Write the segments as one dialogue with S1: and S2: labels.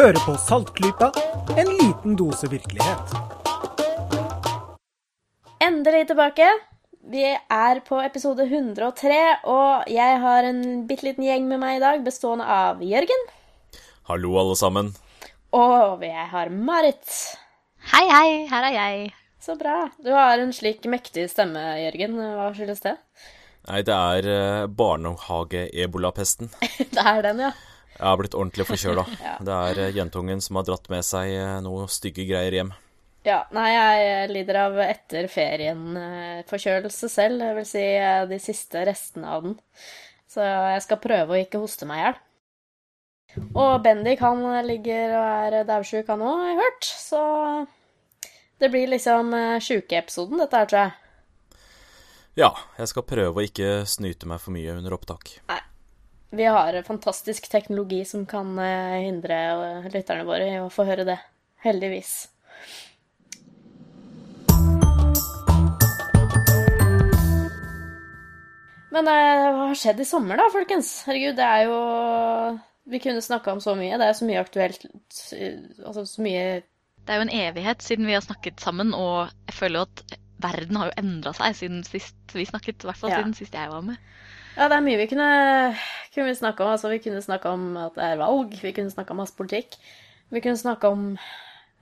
S1: Hører på Saltklypa, en liten dose virkelighet.
S2: Endelig tilbake. Vi er på episode 103, og jeg har en bitte liten gjeng med meg i dag, bestående av Jørgen.
S3: Hallo, alle sammen.
S2: Og jeg har Marit.
S4: Hei, hei, her er jeg.
S2: Så bra. Du har en slik mektig stemme, Jørgen. Hva skyldes det?
S3: Nei, det er uh, barnehage-ebolapesten.
S2: det er den, ja.
S3: Jeg har blitt ordentlig forkjøla. ja. Det er uh, jentungen som har dratt med seg uh, noe stygge greier hjem.
S2: Ja, nei, jeg lider av etter ferien-forkjølelse selv. Det vil si de siste restene av den. Så jeg skal prøve å ikke hoste meg i hjel. Og Bendik han ligger og er daudsjuk han òg, har jeg hørt. Så det blir liksom sjukeepisoden, dette her, tror jeg.
S3: Ja, jeg skal prøve å ikke snyte meg for mye under opptak.
S2: Nei. Vi har fantastisk teknologi som kan eh, hindre eh, lytterne våre i å få høre det. Heldigvis. Men eh, hva har skjedd i sommer, da, folkens? Herregud, det er jo Vi kunne snakka om så mye. Det er så mye aktuelt Altså så mye
S4: Det er jo en evighet siden vi har snakket sammen, og jeg føler jo at verden har jo endra seg siden sist vi snakket. I hvert fall ja. siden sist jeg var med.
S2: Ja, det er mye vi kunne, kunne snakke om. Altså, vi kunne snakke om at det er valg, vi kunne snakke om masse politikk. Vi kunne snakke om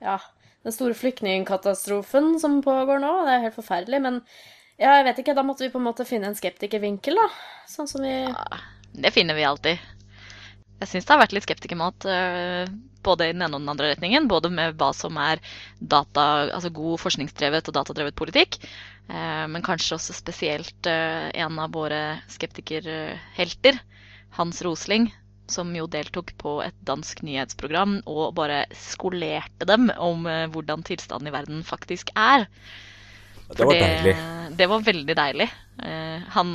S2: ja, den store flyktningkatastrofen som pågår nå. Det er helt forferdelig. Men ja, jeg vet ikke, da måtte vi på en måte finne en skeptikervinkel, da. Sånn som vi ja,
S4: Det finner vi alltid. Jeg syns det har vært litt skeptikermat uh, både i den ene og den andre retningen. Både med hva som er data, altså god forskningsdrevet og datadrevet politikk. Uh, men kanskje også spesielt uh, en av våre skeptikerhelter, Hans Rosling, som jo deltok på et dansk nyhetsprogram og bare skolerte dem om hvordan tilstanden i verden faktisk er.
S3: Det var deilig.
S4: Det var veldig deilig. han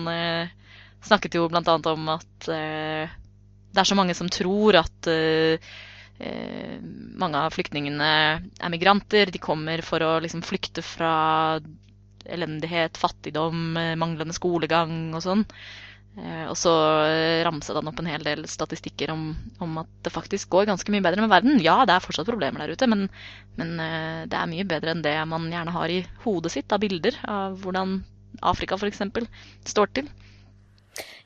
S4: snakket jo annet om at det er så mange som tror at uh, uh, mange av flyktningene er migranter. De kommer for å liksom flykte fra elendighet, fattigdom, manglende skolegang og sånn. Uh, og så ramset han opp en hel del statistikker om, om, at det faktisk går ganske mye bedre med verden. Ja, det er fortsatt problemer der ute, men, men det er mye bedre enn det man gjerne har i hodet sitt av bilder av hvordan Afrika f.eks. står til.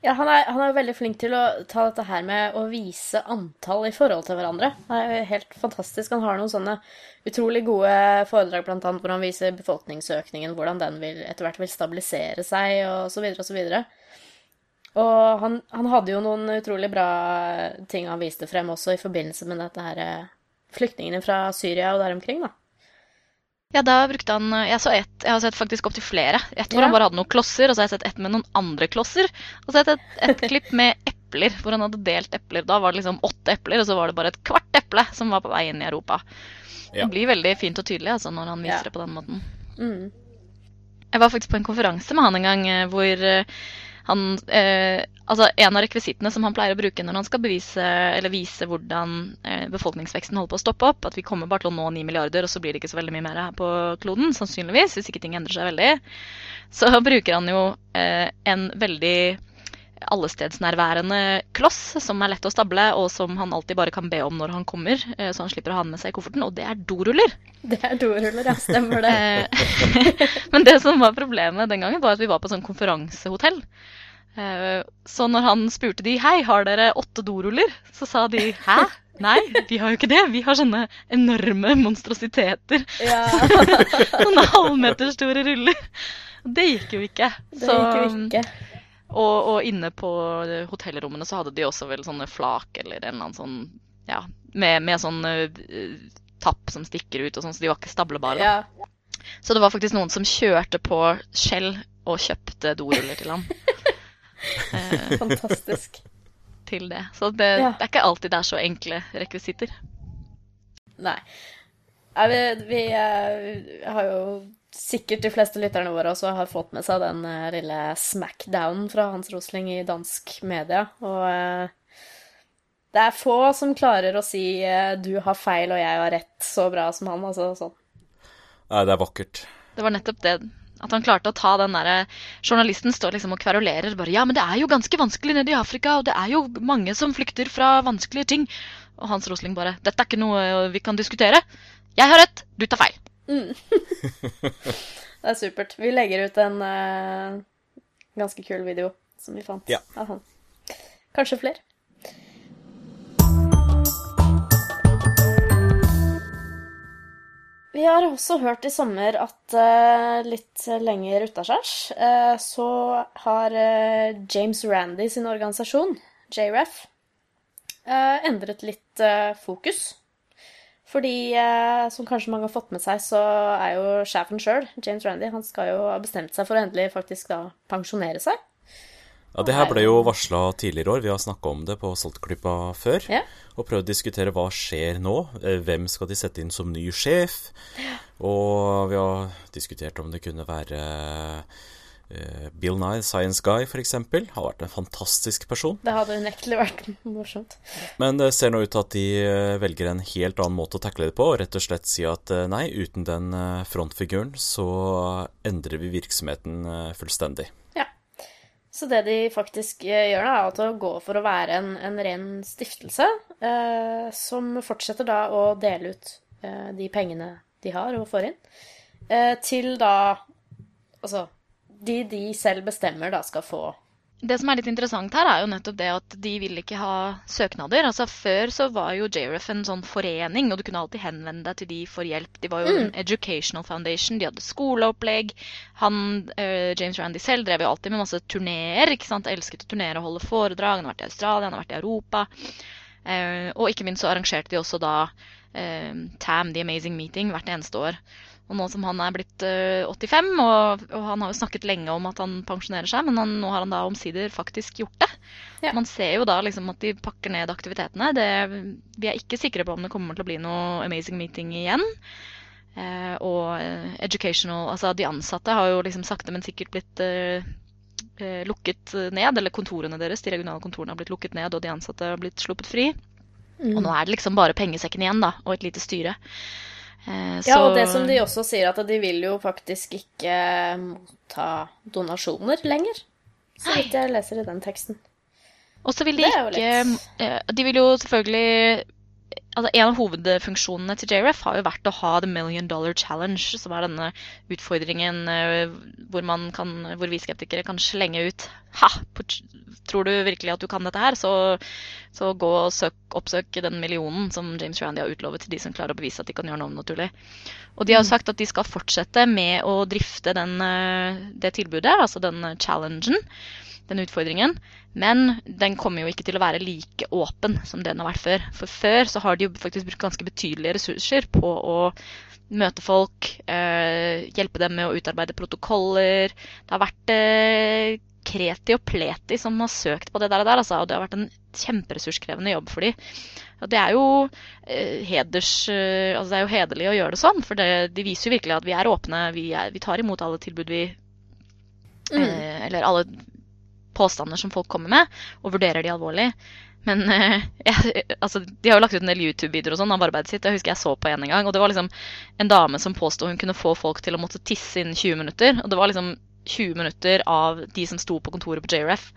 S2: Ja, han er, han er, veldig flink til å ta dette her med å vise antall i forhold til hverandre. Det er jo helt fantastisk. Han har noen sånne utrolig gode foredrag, blant annet hvor han viser befolkningsøkningen, hvordan den vil, etter hvert vil stabilisere seg, og så videre og så videre. Og han, han, hadde jo noen utrolig bra ting han viste frem også i forbindelse med dette her eh, flyktningene fra Syria og der omkring, da.
S4: Ja, da brukte han Jeg så ett, jeg har sett faktisk opptil flere. Et hvor ja. han bare hadde noen klosser, og så har jeg sett ett med noen andre klosser. Og så har jeg sett et, et klipp med epler, hvor han hadde delt epler. Da var det liksom åtte epler, og så var det bare et kvart eple som var på vei inn i Europa. Ja. Det blir veldig fint og tydelig altså, når han viser ja. det på den måten. Mm. Jeg var faktisk på en konferanse med han en gang eh, hvor eh, han, eh, altså en av rekvisittene som han pleier å bruke når han skal bevise, eller vise hvordan eh, befolkningsveksten holder på å stoppe opp, at vi kommer bare til å nå 9 milliarder, og så blir det ikke så veldig mye mer her på kloden, sannsynligvis, hvis ikke ting endrer seg veldig, så bruker han jo eh, en veldig allestedsnærværende kloss som er lett å stable, og som han alltid bare kan be om når han kommer, eh, så han slipper å ha den med seg i kofferten, og det er doruller.
S2: Det er doruller, ja. Stemmer det.
S4: Eh, men det som var problemet den gangen, var at vi var på sånn konferansehotell. Eh, så når han spurte de hei, har dere åtte doruller, så sa de hæ? Nei, vi har jo ikke det. Vi har sånne enorme monstrositeter. Ja. sånne halvmeterstore ruller. Det gikk jo ikke.
S2: Det gikk jo ikke.
S4: Og, og, inne på hotellrommene så hadde de også vel sånne flak eller en eller annen sånn Ja, med, med sånn uh, tapp som stikker ut og sånn, så de var ikke stablebare. Ja. Så det var faktisk noen som kjørte på skjell og kjøpte doruller til ham.
S2: Eh, Fantastisk.
S4: Til det. Så det, ja. det, er ikke alltid det er så enkle rekvisitter.
S2: Nei. Vi, vi, vi, har jo sikkert de fleste lytterne våre også har fått med seg den uh, lille smackdownen fra Hans Rosling i dansk media. Og det er få som klarer å si 'du har feil og jeg har rett' så bra som han. Altså sånn.
S3: Nei, det er vakkert.
S4: Det var nettopp det at han klarte å ta den derre Journalisten står liksom og kverulerer bare Ja, men det er jo ganske vanskelig nede i Afrika, og det er jo mange som flykter fra vanskelige ting. Og Hans Rosling bare 'Dette er ikke noe vi kan diskutere'. Jeg har rett, du tar feil.
S2: Mm. det er supert. Vi legger ut en uh, ganske kul video som vi fant
S3: ja.
S2: av han. Kanskje flere. Vi har også hørt i sommer at uh, litt lenger utaskjærs uh, så har uh, James Randy sin organisasjon, JREF, endret litt fokus. Fordi, som kanskje mange har fått med seg, så er jo sjefen sjøl, James Randy, han skal jo ha bestemt seg for å endelig faktisk da pensjonere seg.
S3: Ja, Det her ble jo varsla tidligere år. Vi har snakka om det på Saltklypa før.
S2: Ja.
S3: Og prøvd å diskutere hva skjer nå. Eh, hvem skal de sette inn som ny sjef? Og vi har diskutert om det kunne være eh, Bill Nye, Science Guy f.eks. Har vært en fantastisk person.
S2: Det hadde unektelig vært morsomt.
S3: Men det ser nå ut til at de eh, velger en helt annen måte å takle det på, og rett og slett si at nei, uten den frontfiguren så endrer vi virksomheten fullstendig.
S2: Så det de faktisk eh, gjør, da, er å gå for å være en, en ren stiftelse, eh, som fortsetter da å dele ut eh, de pengene de har og får inn, eh, til da Altså de de selv bestemmer da skal få
S4: det som er litt interessant her, er jo nettopp det at de vil ikke ha søknader. Altså Før så var jo JRF en sånn forening, og du kunne alltid henvende deg til de for hjelp. De var jo mm. en educational foundation, de hadde skoleopplegg. Han, uh, James Randy selv drev jo alltid med masse turneer. ikke sant? Elsket å turnere og holde foredrag. Han har vært i Australia, han har vært i Europa. Uh, og ikke minst så arrangerte de også da uh, TAM, The Amazing Meeting, hvert eneste år. Og nå som han er blitt uh, eh, 85, og, og, han har jo snakket lenge om at han pensjonerer seg, men han, nå har han da omsider faktisk gjort det. Ja. Man ser jo da liksom at de pakker ned aktivitetene. Det, vi er ikke sikre på om det kommer til å bli noe amazing meeting igjen. Eh, og uh, educational Altså de ansatte har jo liksom sakte, men sikkert blitt lukket ned. Eller kontorene deres, de regionale kontorene har blitt lukket ned, og de ansatte har blitt sluppet fri. Mm. Og nå er det liksom bare pengesekken igjen, da, og et lite styre.
S2: Eh, ja, og det som de også sier, at de vil jo faktisk ikke motta donasjoner lenger. Så vidt jeg leser i den teksten.
S4: Og så vil de ikke eh, De vil jo selvfølgelig altså En av hovedfunksjonene til JRF har jo vært å ha The Million Dollar Challenge, som er denne utfordringen eh, hvor, kan, hvor vi skeptikere kan slenge ut Ha! Tror du virkelig at du kan dette her? Så, så gå og søk, oppsøk den millionen som James Randy har utlovet til de som klarer å bevise at de kan gjøre noe naturlig. Og de har mm. sagt at de skal fortsette med å drifte den, eh, det tilbudet, altså den challengen den utfordringen. Men den kommer jo ikke til å være like åpen som det den har vært før. For før så har de jo faktisk brukt ganske betydelige ressurser på å møte folk, eh, hjelpe dem med å utarbeide protokoller. Det har vært eh, Kreti og Pleti som har søkt på det der, og der altså, og det har vært en kjemperessurskrevende jobb for dem. Og det er jo eh, heders, altså det er jo hederlig å gjøre det sånn, for det, de viser jo virkelig at vi er åpne, vi, er, vi tar imot alle tilbud vi mm. eh, Eller alle påstander som folk kommer med, og vurderer de alvorlig. Men eh, jeg, altså, de har jo lagt ut en del YouTube-videoer og sånn av arbeidet sitt. Jeg husker jeg så på en en gang, og det var liksom en dame som påsto hun kunne få folk til å måtte tisse innen 20 minutter. Og det var liksom 20 minutter av de som sto på kontoret på JRF.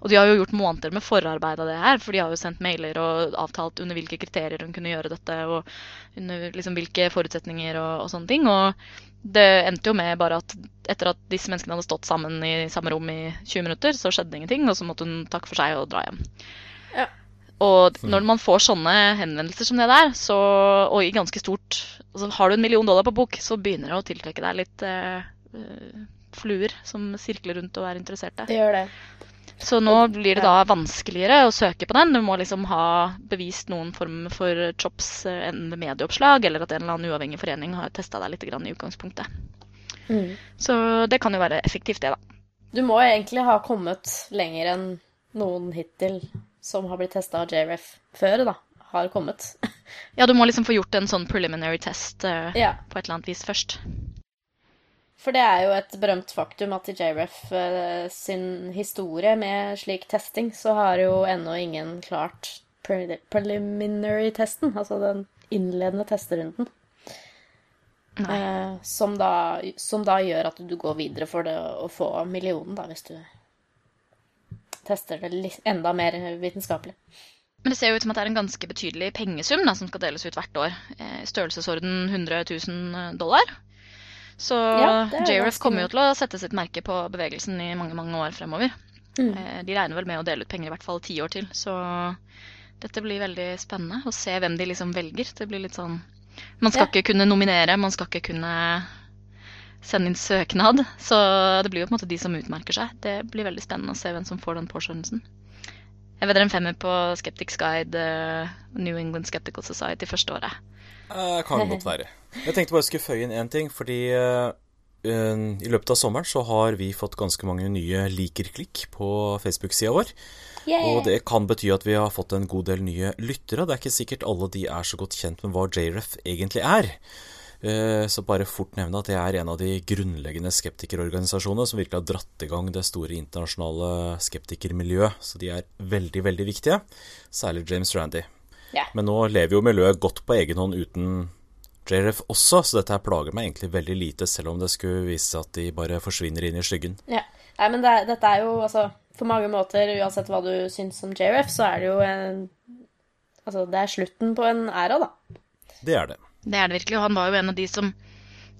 S4: Og de har jo gjort måneder med forarbeid av det her, for de har jo sendt mailer og avtalt under hvilke kriterier hun kunne gjøre dette, og under liksom hvilke forutsetninger og, og sånne ting. Og det endte jo med bare at etter at disse menneskene hadde stått sammen i samme rom i 20 minutter, så skjedde ingenting, og så måtte hun takke for seg og dra hjem. Ja. Og når man får sånne henvendelser som det der, så, og i ganske stort altså Har du en million dollar på bok, så begynner det å tiltrekke deg litt eh, fluer som sirkler rundt og er interesserte.
S2: Det gjør det.
S4: Så nå blir det da vanskeligere å søke på den. Du må liksom ha bevist noen form for chops, eh, enten medieoppslag eller at en eller annen uavhengig forening har testa deg litt i utgangspunktet. Mm. Så det kan jo være effektivt, det, da.
S2: Du må egentlig ha kommet lenger enn noen hittil som har blitt testa av JRF før, da. Har kommet.
S4: ja, du må liksom få gjort en sånn preliminary test uh, yeah. på et eller annet vis først.
S2: For det er jo et berømt faktum at i JRF uh, sin historie med slik testing, så har jo ennå ingen klart pre preliminary-testen, altså den innledende testerunden. Uh, som, da, som, da, gjør at du går videre for det å få millionen, da, hvis du tester det enda mer vitenskapelig.
S4: Men det ser jo ut som at det er en ganske betydelig pengesum da, som skal deles ut hvert år. I størrelsesorden 100 000 dollar. Så
S2: Ja,
S4: JRF kommer jo til å sette sitt merke på bevegelsen i mange mange år fremover.
S2: Mm.
S4: Eh, De regner vel med å dele ut penger i hvert fall ti år til, så dette blir veldig spennende å se hvem de liksom velger. Det blir litt sånn Man skal
S2: Ja.
S4: ikke kunne nominere, man skal ikke kunne sende inn søknad. Så det blir jo på en måte de som utmerker seg. Det blir veldig spennende å se hvem som får den påskjønnelsen. Jeg vedder en femmer på Skeptics Guide, eh, New England Skeptical Society første året.
S3: Eh, kan godt være. Jeg tenkte bare jeg skulle føye inn én ting, fordi eh, i løpet av sommeren så har vi fått ganske mange nye liker-klikk på Facebook-sida vår. Og det kan bety at vi har fått en god del nye lyttere. Det er ikke sikkert alle de er så godt kjent med hva JREF egentlig er. Eh, Så bare fort nevne at det er en av de grunnleggende skeptikerorganisasjonene som virkelig har dratt i gang det store internasjonale skeptikermiljøet. Så de er veldig, veldig viktige. Særlig James Randy.
S2: Ja.
S3: Men nå lever jo miljøet godt på egen hånd uten JRF også, så dette her plager meg egentlig veldig lite, selv om det skulle vise seg at de bare forsvinner inn i skyggen.
S2: Ja. Nei, men det, dette er jo altså På mange måter, uansett hva du syns om JRF, så er det jo en Altså, det er slutten på en æra, da.
S3: Det er det.
S4: Det er det virkelig, og han var jo en av de som,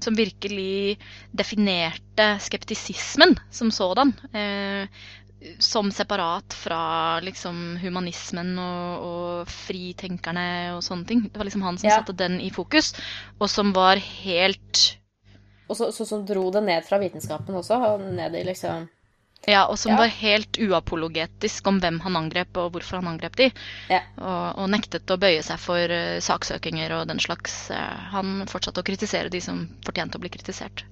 S4: som virkelig definerte skeptisismen som sådan. Eh, som separat fra liksom humanismen og, og fritenkerne og sånne ting. Det var liksom han som
S2: Ja.
S4: satte den i fokus, og som var helt
S2: Og så, så, som dro det ned fra vitenskapen også, og ned i liksom
S4: Ja, og som
S2: Ja.
S4: var helt uapologetisk om hvem han angrep og hvorfor han angrep de.
S2: Ja.
S4: Og, og nektet å bøye seg for uh, saksøkinger og den slags. Uh, han fortsatte å kritisere de som fortjente å bli kritisert.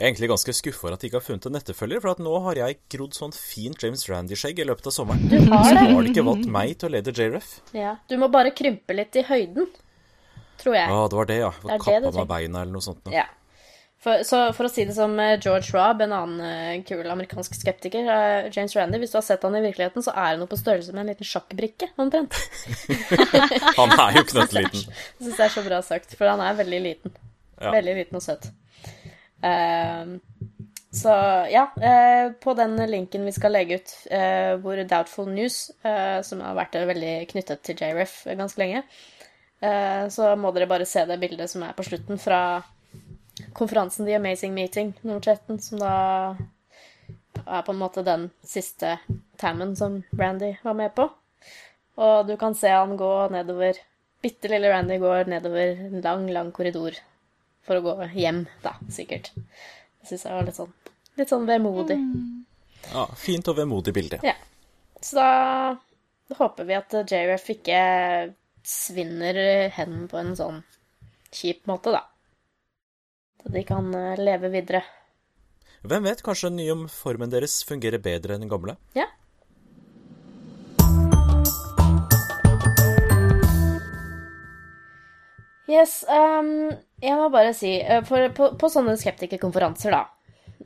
S3: Jeg er egentlig ganske skuffa over at de ikke har funnet en etterfølger, for at nå har jeg grodd sånn fint James Randy-skjegg i løpet av sommeren.
S2: Du har
S3: Så
S2: nå
S3: har de ikke valgt meg til å lede JRF.
S2: Ja. Du må bare krympe litt i høyden, tror jeg.
S3: Ja, det var det, ja.
S2: Det er
S3: Kappa meg beina eller noe sånt. nå.
S2: Ja. For, så for å si det som eh, George Robb, en annen eh, kul amerikansk skeptiker, eh, James Randy, hvis du har sett han i virkeligheten, så er han jo på størrelse med en liten sjakkbrikke, omtrent.
S3: Han er jo knøttliten.
S2: Jeg syns det er så bra sagt, for han er veldig liten.
S3: Ja.
S2: Veldig liten og søt. Ehm, så ja, eh, på den linken vi skal legge ut, eh, hvor Doubtful News, eh, som har vært veldig knyttet til JRF ganske lenge, så må dere bare se det bildet som er på slutten fra konferansen The Amazing Meeting nummer 13, som da er på en måte den siste tammen som Randy var med på. Og du kan se han gå nedover Bitte lille Randy går nedover en lang, lang korridor for å gå hjem, da, sikkert. Det syns jeg var litt sånn Litt sånn vemodig.
S3: Ja, Fint og vemodig bilde.
S2: Ja. Så da håper vi at JRF ikke svinner hen på en sånn kjip måte, da. Så de kan eh, leve videre.
S3: Hvem vet, kanskje den nye formen deres fungerer bedre enn den gamle?
S2: Ja. Yes, um, jeg må bare si eh, For på, på sånne skeptikerkonferanser, da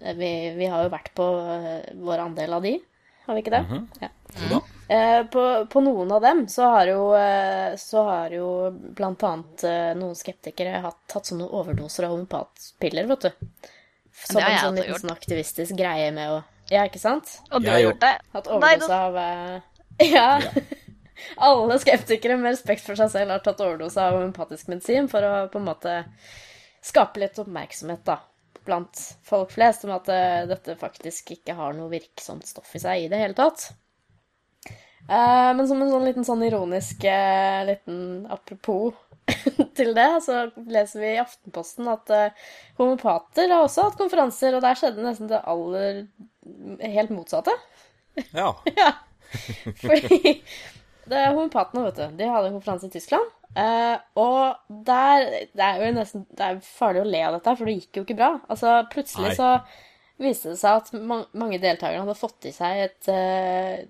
S2: eh, vi, vi har jo vært på eh, vår andel av de, har vi ikke det? ja.
S3: -hmm. da.
S2: Eh, på, på noen av dem så har jo, så har jo blant annet noen skeptikere hatt, tatt sånne overdoser av homopatpiller, vet du. Som
S4: det har
S2: en
S4: jeg
S2: sånn
S4: også
S2: liten sånn aktivistisk greie med å Ja, ikke sant?
S4: Og du har gjort det?
S2: Hatt overdose av ja, Ja. Alle skeptikere med respekt for seg selv har tatt overdose av empatisk medisin for å på en måte skape litt oppmerksomhet da, blant folk flest om at eh, dette faktisk ikke har noe virksomt stoff i seg i det hele tatt. Eh, men som en sånn liten sånn ironisk eh, liten apropos til det, så leser vi i Aftenposten at homopater har også hatt konferanser, og der skjedde nesten det aller helt motsatte.
S3: Ja.
S2: Ja. Fordi det er homopatene, vet du. De hadde en konferanse i Tyskland. Uh, og der Det er jo nesten Det er farlig å le av dette, for det gikk jo ikke bra. Altså, plutselig
S3: Nei.
S2: så viste det seg at man, mange deltakere hadde fått i seg et uh,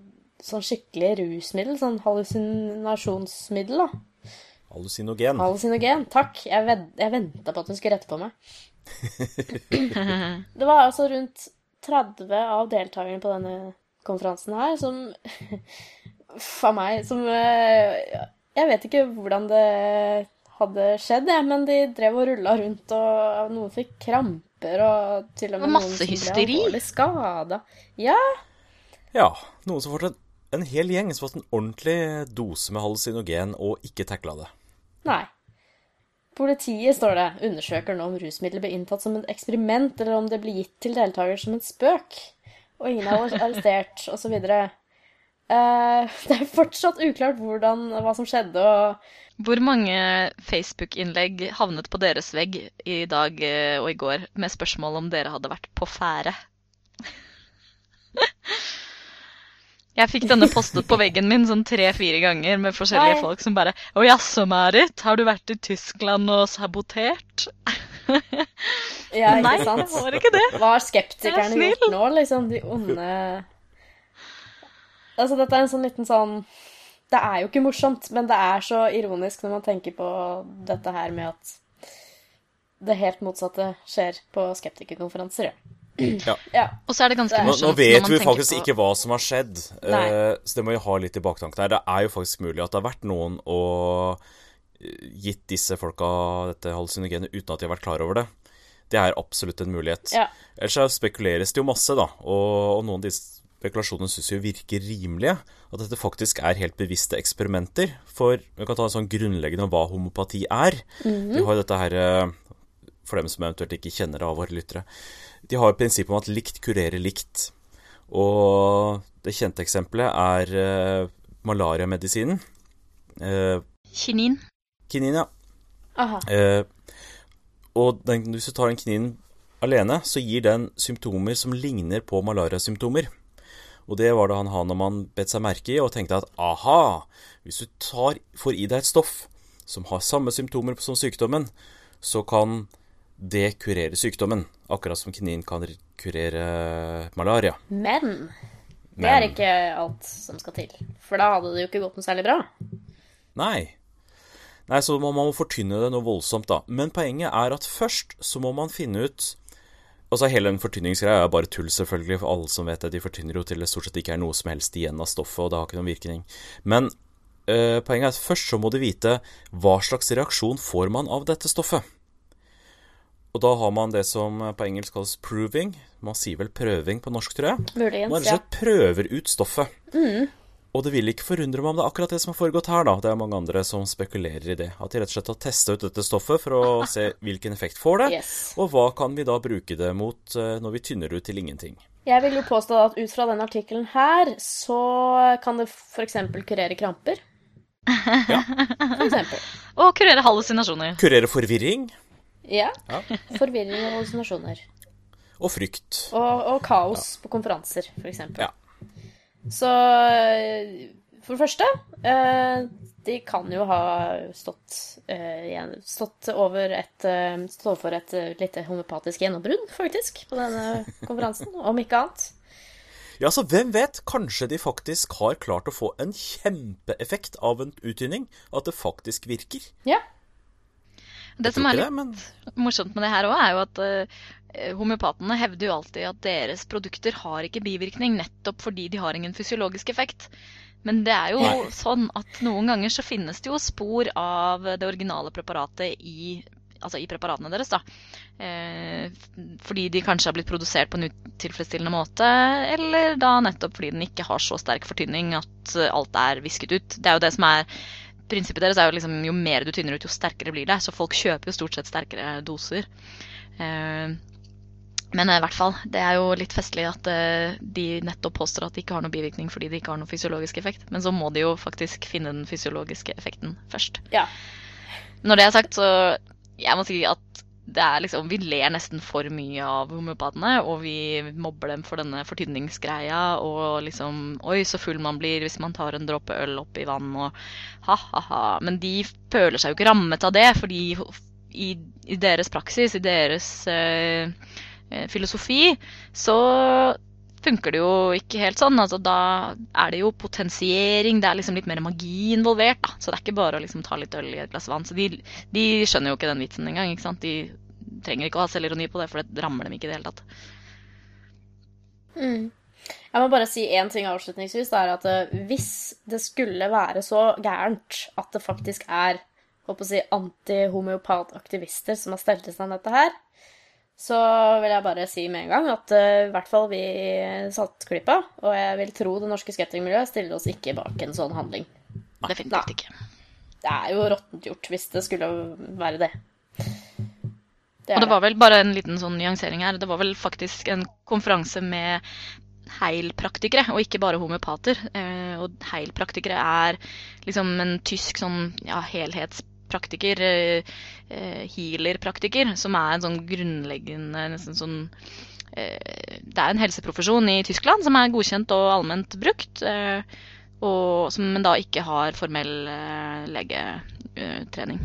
S2: sånn skikkelig rusmiddel. Sånn hallusinasjonsmiddel, da.
S3: Hallusinogen.
S2: Hallusinogen. Takk. Jeg, ved, jeg venta på at hun skulle rette på meg. Det var altså rundt 30 av deltakerne på denne konferansen her som For meg som eh, Jeg vet ikke hvordan det hadde skjedd, jeg, men de drev og rulla rundt, og noen fikk kramper, og til og med noen som ble
S4: hysteri.
S2: alvorlig skada. Ja,
S3: Ja. Noen som får en, en hel gjeng som har fått en ordentlig dose med hallusinogen og ikke takla det.
S2: Nei. Politiet, står det, undersøker nå om rusmidler ble inntatt som et eksperiment, eller om det ble gitt til deltaker som en spøk. Og ingen er arrestert, osv. Uh, det er fortsatt uklart hvordan, hva som skjedde, og
S4: Hvor mange Facebook-innlegg havnet på deres vegg i dag eh, og i går med spørsmål om dere hadde vært på ferde? Jeg fikk denne postet på veggen min sånn tre-fire ganger med forskjellige
S2: Nei.
S4: folk som bare Å jaså, Marit, har du vært i Tyskland og sabotert?
S2: Ja,
S4: Nei,
S2: sant?
S4: jeg var ikke det.
S2: Hva har skeptikerne
S4: er
S2: gjort nå, liksom? De onde Altså, dette er en sånn liten sånn Det er jo ikke morsomt, men det er så ironisk når man tenker på dette her med at det helt motsatte skjer på skeptikerkonferanser, ja.
S3: Ja.
S4: Og så er det ganske morsomt
S3: nå
S4: nå
S3: vet vi faktisk
S4: på-
S3: ikke hva som har skjedd, eh, så det må vi ha litt i baktanken her. Det er jo faktisk mulig at det har vært noen og eh, gitt disse folka dette hallusinogenet uten at de har vært klar over det. Det er absolutt en mulighet.
S2: Ja.
S3: Ellers spekuleres det jo masse, da, og, og noen av disse spekulasjonene syns jo virker rimelige. At dette faktisk er helt bevisste eksperimenter. For vi kan ta en sånn grunnleggende om hva homopati er. Vi har jo dette her eh, for dem som eventuelt ikke kjenner det av våre lyttere. De har jo prinsippet om at likt kurerer likt. Og det kjente eksempelet er eh, malariamedisinen. Eh,
S4: Kinin.
S3: kinin, ja.
S2: Aha.
S3: Eh, og den, hvis du tar den kininen alene, så gir den symptomer som ligner på malariasymptomer. Og det var det han Hanemann bet seg merke i, og tenkte at aha, hvis du tar, får i deg et stoff som har samme symptomer som sykdommen, så kan det kurere sykdommen. Akkurat som kinin kan kurere malaria.
S2: Men det er ikke alt som skal til. For da hadde det jo ikke gått noe særlig bra.
S3: Nei. Nei, så man må fortynne det noe voldsomt, da. Men poenget er at først så må man finne ut Altså Hele den fortynningsgreia er bare tull, selvfølgelig, for alle som vet det. De fortynner jo til det stort sett ikke er noe som helst igjen av stoffet, og det har ikke noen virkning. Men øh, poenget er at først så må du vite hva slags reaksjon får man av dette stoffet. Og da har man det som på engelsk kalles proving. Man sier vel prøving på norsk, tror jeg. Man
S2: Muligens,
S3: rett og slett prøver ut stoffet. Og det vil ikke forundre meg om det er akkurat det som har foregått her, da. Det er mange andre som spekulerer i det. At de rett og slett har testa ut dette stoffet for å se hvilken effekt får det,
S2: Yes.
S3: og hva kan vi da bruke det mot eh, når vi tynner ut til ingenting.
S2: Jeg vil jo påstå at ut fra denne artikkelen her, så kan det f.eks. kurere kramper. Ja. For eksempel.
S4: Og kurere hallusinasjoner.
S3: Kurere forvirring
S2: Ja.
S3: Ja.
S2: Forvirring og hallusinasjoner.
S3: og frykt.
S2: Og, og kaos på konferanser, f.eks.
S3: Ja.
S2: Så eh, for det første eh, De kan jo ha stått, eh, stått over et Stått overfor et lite homopatisk gjennombrudd, faktisk, på denne konferansen. Om ikke annet.
S3: Ja, så hvem vet? Kanskje de faktisk har klart å få en kjempeeffekt av en uttynning? At det faktisk virker?
S2: Ja.
S4: Det som er litt
S3: det, men
S4: morsomt med det her òg, er jo at homeopatene hevder jo alltid at deres produkter har ikke bivirkning, nettopp fordi de har ingen fysiologisk effekt. Men det er jo
S3: Nei.
S4: sånn at noen ganger så finnes det jo spor av det originale preparatet i, altså i preparatene deres. da. Eh, fordi de kanskje har blitt produsert på en utilfredsstillende måte, eller da nettopp fordi den ikke har så sterk fortynning at eh, alt er visket ut. Det er jo det som er Prinsippet deres er jo liksom jo mer du tynner ut, jo sterkere blir det. Så folk kjøper jo stort sett sterkere doser. Eh, men i hvert fall, det er jo litt festlig at eh, de nettopp påstår at de ikke har noen bivirkning fordi de ikke har noen fysiologisk effekt. Men så må de jo faktisk finne den fysiologiske effekten først.
S2: Ja.
S4: Når det er sagt, så jeg må si at det er liksom, vi ler nesten for mye av homøopatene, og vi mobber dem for denne fortynningsgreia, og liksom Oi, så full man blir hvis man tar en dråpe øl oppi vann, og ha-ha-ha. Men de føler seg jo ikke rammet av det, fordi i, i deres praksis, i deres eh, eh, filosofi, så funker det jo ikke helt sånn. Altså, da er det jo potensiering, det er liksom litt mer magi involvert. Da. Så det er ikke bare å liksom ta litt øl i et glass vann. Så de, de skjønner jo ikke den vitsen engang. ikke sant? De trenger ikke å ha selvironi på det, for det rammer dem ikke i det hele tatt.
S2: Mm. Jeg må bare si én ting avslutningsvis. Det er at eh, hvis det skulle være så gærent at det faktisk er håper å si, antihomeopataktivister som har stelt i stand dette her, så vil jeg bare si med en gang at uh, i hvert fall vi i Saltklypa, og jeg vil tro det norske skatingmiljøet, stiller oss ikke bak en sånn handling.
S4: Definitivt ikke.
S2: Det er jo råttent gjort hvis det skulle være det.
S4: det og det var vel bare en liten sånn nyansering her. Det var vel faktisk en konferanse med heilpraktikere, og ikke bare homeopater. Uh, og heilpraktikere er liksom en tysk sånn ja, helhetspraktiker praktiker, eh, eh, healer-praktiker, som er en sånn grunnleggende nesten sånn eh, Det er en helseprofesjon i Tyskland som er godkjent og allment brukt, og som men da ikke har formell legetrening.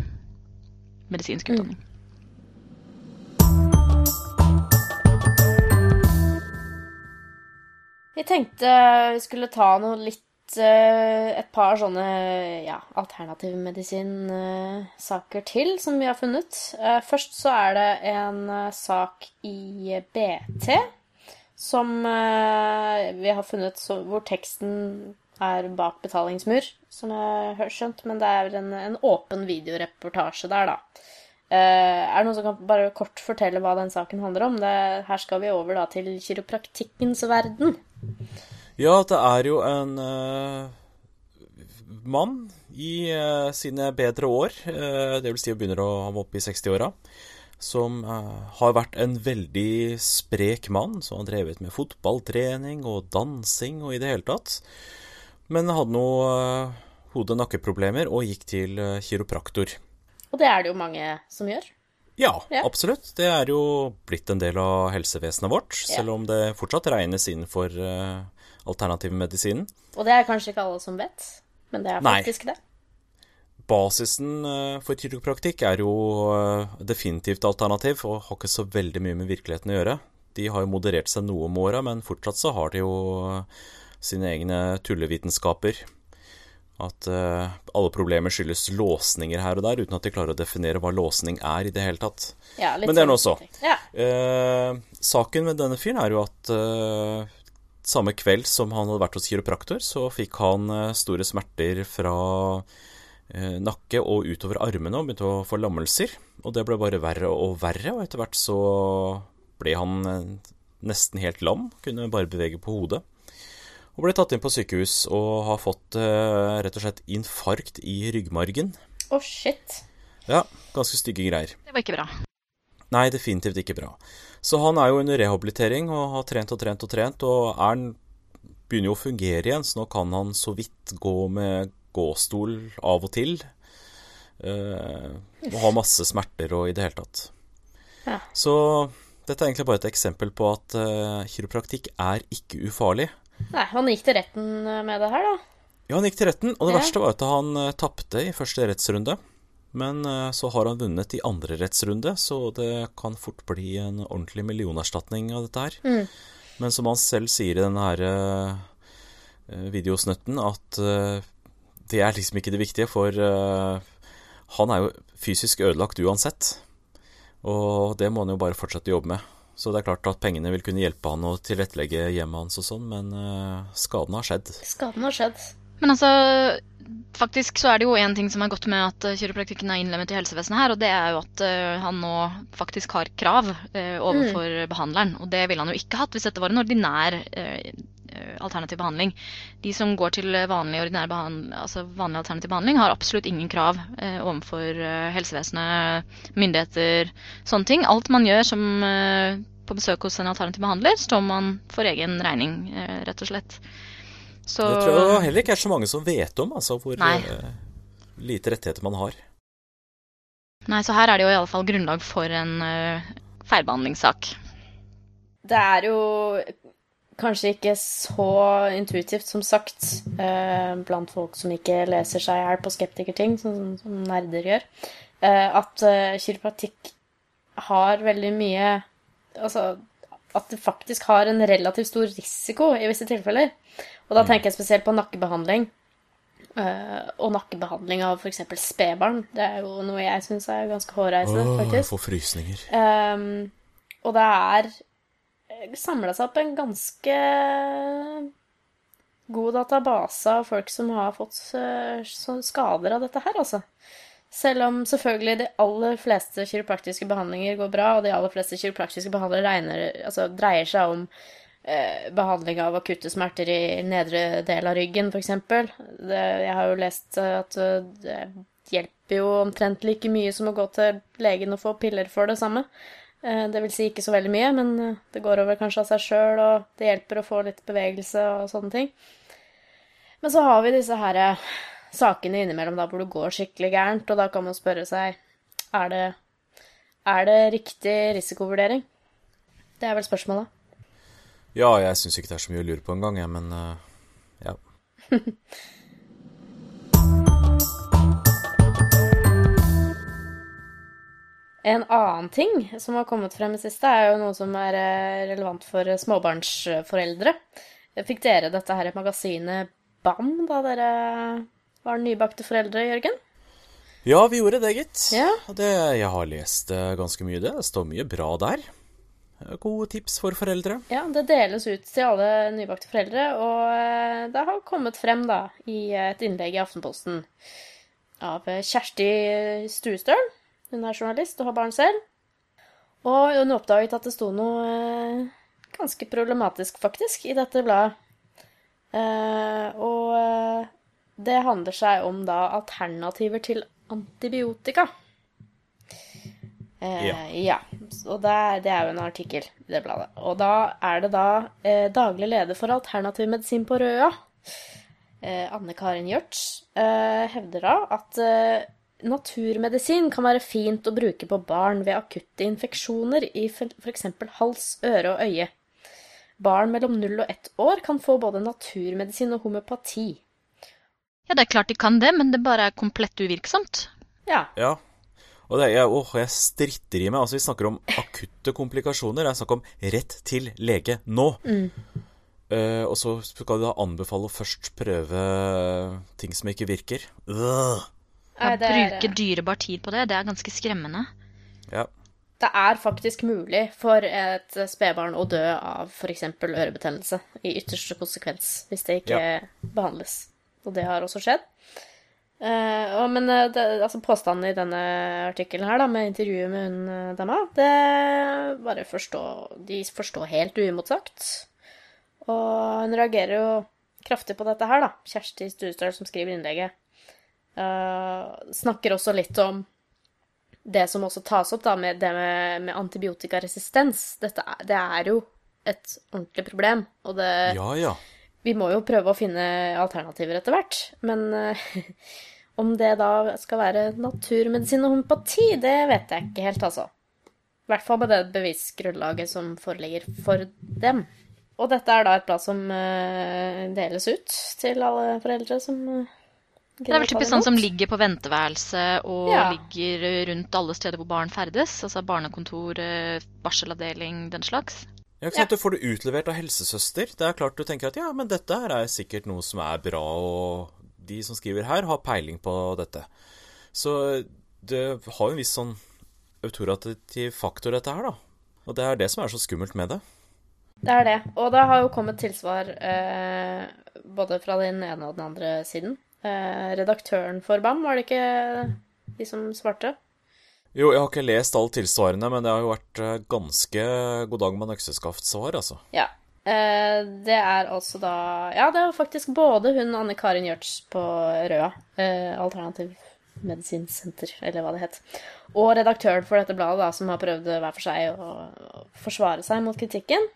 S4: Medisinsk mm. utdanning. Mm.
S2: Vi tenkte vi skulle ta noe litt et par sånne ja, alternativmedisinsaker til som vi har funnet. Eh, først så er det en eh, sak i BT som vi har funnet hvor teksten er bak betalingsmur, som jeg har skjønt. Men det er en, en åpen videoreportasje der, da. er det noen som kan bare kort fortelle hva den saken handler om? Det, her skal vi over da til kiropraktikkens verden.
S3: Ja, det er jo en uh, mann i uh, sine bedre år, uh, det vil si å begynner å ha opp i 60-åra, som har vært en veldig sprek mann, som har drevet med fotballtrening og dansing og i det hele tatt. Men hadde noe hode- og nakkeproblemer og gikk til kiropraktor.
S2: Og det er det jo mange som gjør?
S3: Ja, ja, absolutt. Det er jo blitt en del av helsevesenet vårt, selv om det fortsatt regnes innenfor uh, alternativmedisinen.
S2: Og det er kanskje ikke alle som vet, men det er faktisk Nei. det.
S3: Basisen eh, for kiropraktikk er jo eh, definitivt alternativ og har ikke så veldig mye med virkeligheten å gjøre. De har jo moderert seg noe om åra, men fortsatt så har de jo eh, sine egne tullevitenskaper. At uh, alle problemer skyldes låsninger her og der, uten at de klarer å definere hva låsning er i det hele tatt.
S2: Ja,
S3: Men det er nå
S2: så. Ja.
S3: Uh, saken med denne fyren er jo at uh, samme kveld som han hadde vært hos kiropraktor, så fikk han eh, store smerter fra eh, nakke og utover armene og begynte å få lammelser. Og det ble bare verre og verre, og etter hvert så ble han eh, nesten helt lam. Kunne bare bevege på hodet. Og ble tatt inn på sykehus og har fått rett og slett infarkt i ryggmargen.
S2: Å, oh, shit.
S3: Ja, ganske stygge greier.
S4: Det var ikke bra.
S3: Nei, definitivt ikke bra. Så han er jo under rehabilitering og har trent og trent og trent, og er, begynner jo å fungere igjen, så nå kan han så vidt gå med gåstol av og til. Uh, og har masse smerter og i det hele tatt. Ja. Så dette er egentlig bare et eksempel på at uh, kiropraktikk er ikke ufarlig.
S2: Nei, han gikk til retten med det her, da?
S3: Ja, han gikk til retten, og det ja. verste var at han uh, tapte i første rettsrunde. Men eh, så har han vunnet i andre rettsrunde, så det kan fort bli en ordentlig millionerstatning av dette her. Mm. Men som han selv sier i denne her uh, videosnutten, at uh, det er liksom ikke det viktige, for han er jo fysisk ødelagt uansett. Og det må han jo bare fortsette å jobbe med. Så det er klart at pengene vil kunne hjelpe han å tilrettelegge hjemmet hans og sånn, men skaden har skjedd.
S2: Skaden har skjedd.
S4: Men altså, faktisk så er det jo én ting som er godt med at eh, kiropraktikken er innlemmet i helsevesenet her, og det er jo at uh, han nå faktisk har krav uh, overfor mm. behandleren. Og det ville han jo ikke hatt hvis dette var en ordinær alternativ behandling. De som går til vanlig, altså vanlig alternativ behandling, har absolutt ingen krav overfor helsevesenet, myndigheter, sånne ting. Alt man gjør som på besøk hos en alternativ behandler, står man for egen regning, rett og slett.
S3: Så... Det tror jeg heller ikke er så mange som vet om, altså, hvor uh, lite rettigheter man har.
S4: Nei, så her er det jo i alle fall grunnlag for en uh, feilbehandlingssak.
S2: Det er jo kanskje ikke så intuitivt, som sagt, uh, blant folk som ikke leser seg i hjel på skeptikerting, sånn som nerder gjør, at kiropraktikk har veldig mye Altså at det faktisk har en relativt stor risiko i visse tilfeller. Og da mm. tenker jeg spesielt på nakkebehandling. Uh, og nakkebehandling av f.eks. spedbarn. Det er jo noe jeg syns er ganske hårreisende, oh, faktisk.
S3: Jeg får frysninger.
S2: Um, og det er samla seg opp en ganske god database av folk som har fått uh, skader av dette her, altså. Selv om selvfølgelig de aller fleste kiropraktiske behandlinger går bra, og de aller fleste kiropraktiske behandlere regner, altså, dreier seg om eh, behandling av akutte smerter i nedre del av ryggen, f.eks. Jeg har jo lest at eh, det hjelper jo omtrent like mye som å gå til legen og få piller for det samme. Eh, det vil si ikke så veldig mye, men eh, det går over kanskje av seg sjøl, og det hjelper å få litt bevegelse og sånne ting. Men så har vi disse her sakene innimellom da hvor det går skikkelig gærent, og da kan man spørre seg er det, er det riktig risikovurdering? Det er vel spørsmålet.
S3: Ja, jeg syns ikke det er så mye å lure på engang, jeg, men uh, ja.
S2: En annen ting som har kommet frem i siste, er jo noe som er eh, relevant for småbarnsforeldre. Fikk dere dette her i magasinet BAM da dere var nybakte foreldre, Jørgen?
S3: Ja, vi gjorde det, gitt.
S2: Ja.
S3: Det, jeg har lest eh, ganske mye det. Det står mye bra der. Gode tips for foreldre.
S2: Ja, det deles ut til alle nybakte foreldre, og eh, det har kommet frem da i et innlegg i Aftenposten av Kjersti Stuestøl. Hun er journalist og har barn selv. Og hun oppdaget at det sto noe eh, ganske problematisk, faktisk, i dette bladet. Og det handler seg om da alternativer til antibiotika. Eh, ja. ja. Og det er, det er, jo en artikkel i det bladet. Og da er det da eh, daglig leder for alternativ medisin på Røa, eh, Anne Karin Gjørts, eh, hevder da at eh, naturmedisin kan være fint å bruke på barn ved akutte infeksjoner i f.eks. hals, øre og øye. Barn mellom 0 og 1 år kan få både naturmedisin og homøopati.
S4: Ja, det er klart de kan det, men det bare er komplett uvirksomt.
S2: Ja.
S3: ja. Og det, jeg, åh, jeg stritter i meg. Altså, vi snakker om akutte komplikasjoner. Det er snakk om rett til lege nå.
S2: Mm.
S3: Uh, og så skal du da anbefale å først prøve ting som ikke virker. Uh.
S4: Ja, bruke dyrebar tid på det, det er ganske skremmende.
S3: Ja.
S2: Det er faktisk mulig for et spedbarn å dø av f.eks. ørebetennelse i ytterste konsekvens hvis det ikke ja. behandles. Og det har også skjedd. Uh, men eh, det, altså påstanden i denne artikkelen her, da, med intervjuet med hun uh, dama, det bare forstår De forstår helt uimotsagt. Og hun reagerer jo kraftig på dette her, da. Kjersti Stuestøl, som skriver innlegget, uh, snakker også litt om det som også tas opp, da, med det med, med antibiotikaresistens. Dette er, det er jo et ordentlig problem, og det
S3: Ja, ja
S2: vi må jo prøve å finne alternativer etter hvert. Men uh, om det da skal være naturmedisin og homopati, det vet jeg ikke helt, altså. I hvert fall med det bevisgrunnlaget som foreligger for dem. Og dette er da et blad som uh, deles ut til alle foreldre som uh,
S4: det er vel typisk sånn som ligger på venteværelset og ja. ligger rundt alle steder hvor barn ferdes. Altså barnekontor, barselavdeling, den slags.
S3: Ja, ikke sant? Du får det utlevert av helsesøster. Det er klart du tenker at ja, men dette her er sikkert noe som er bra, og de som skriver her, har peiling på dette. Så det har jo en viss sånn autoritativ faktor, dette her, da. Og det er det som er så skummelt med det.
S2: Det er det. Og det har jo kommet tilsvar eh, både fra den ene og den andre siden. Eh, redaktøren for BAM, var det ikke de som svarte?
S3: Jo, jeg har ikke lest alle tilsvarene, men det har jo vært eh, ganske god dag med økseskaft-svar, altså.
S2: Ja. Eh, det er altså da Ja, det er faktisk både hun Anne Karin Gjørts på Røa, eh, Alternativ Medisinsenter, eller hva det het, og redaktøren for dette bladet, da, som har prøvd hver for seg å, å forsvare seg mot kritikken.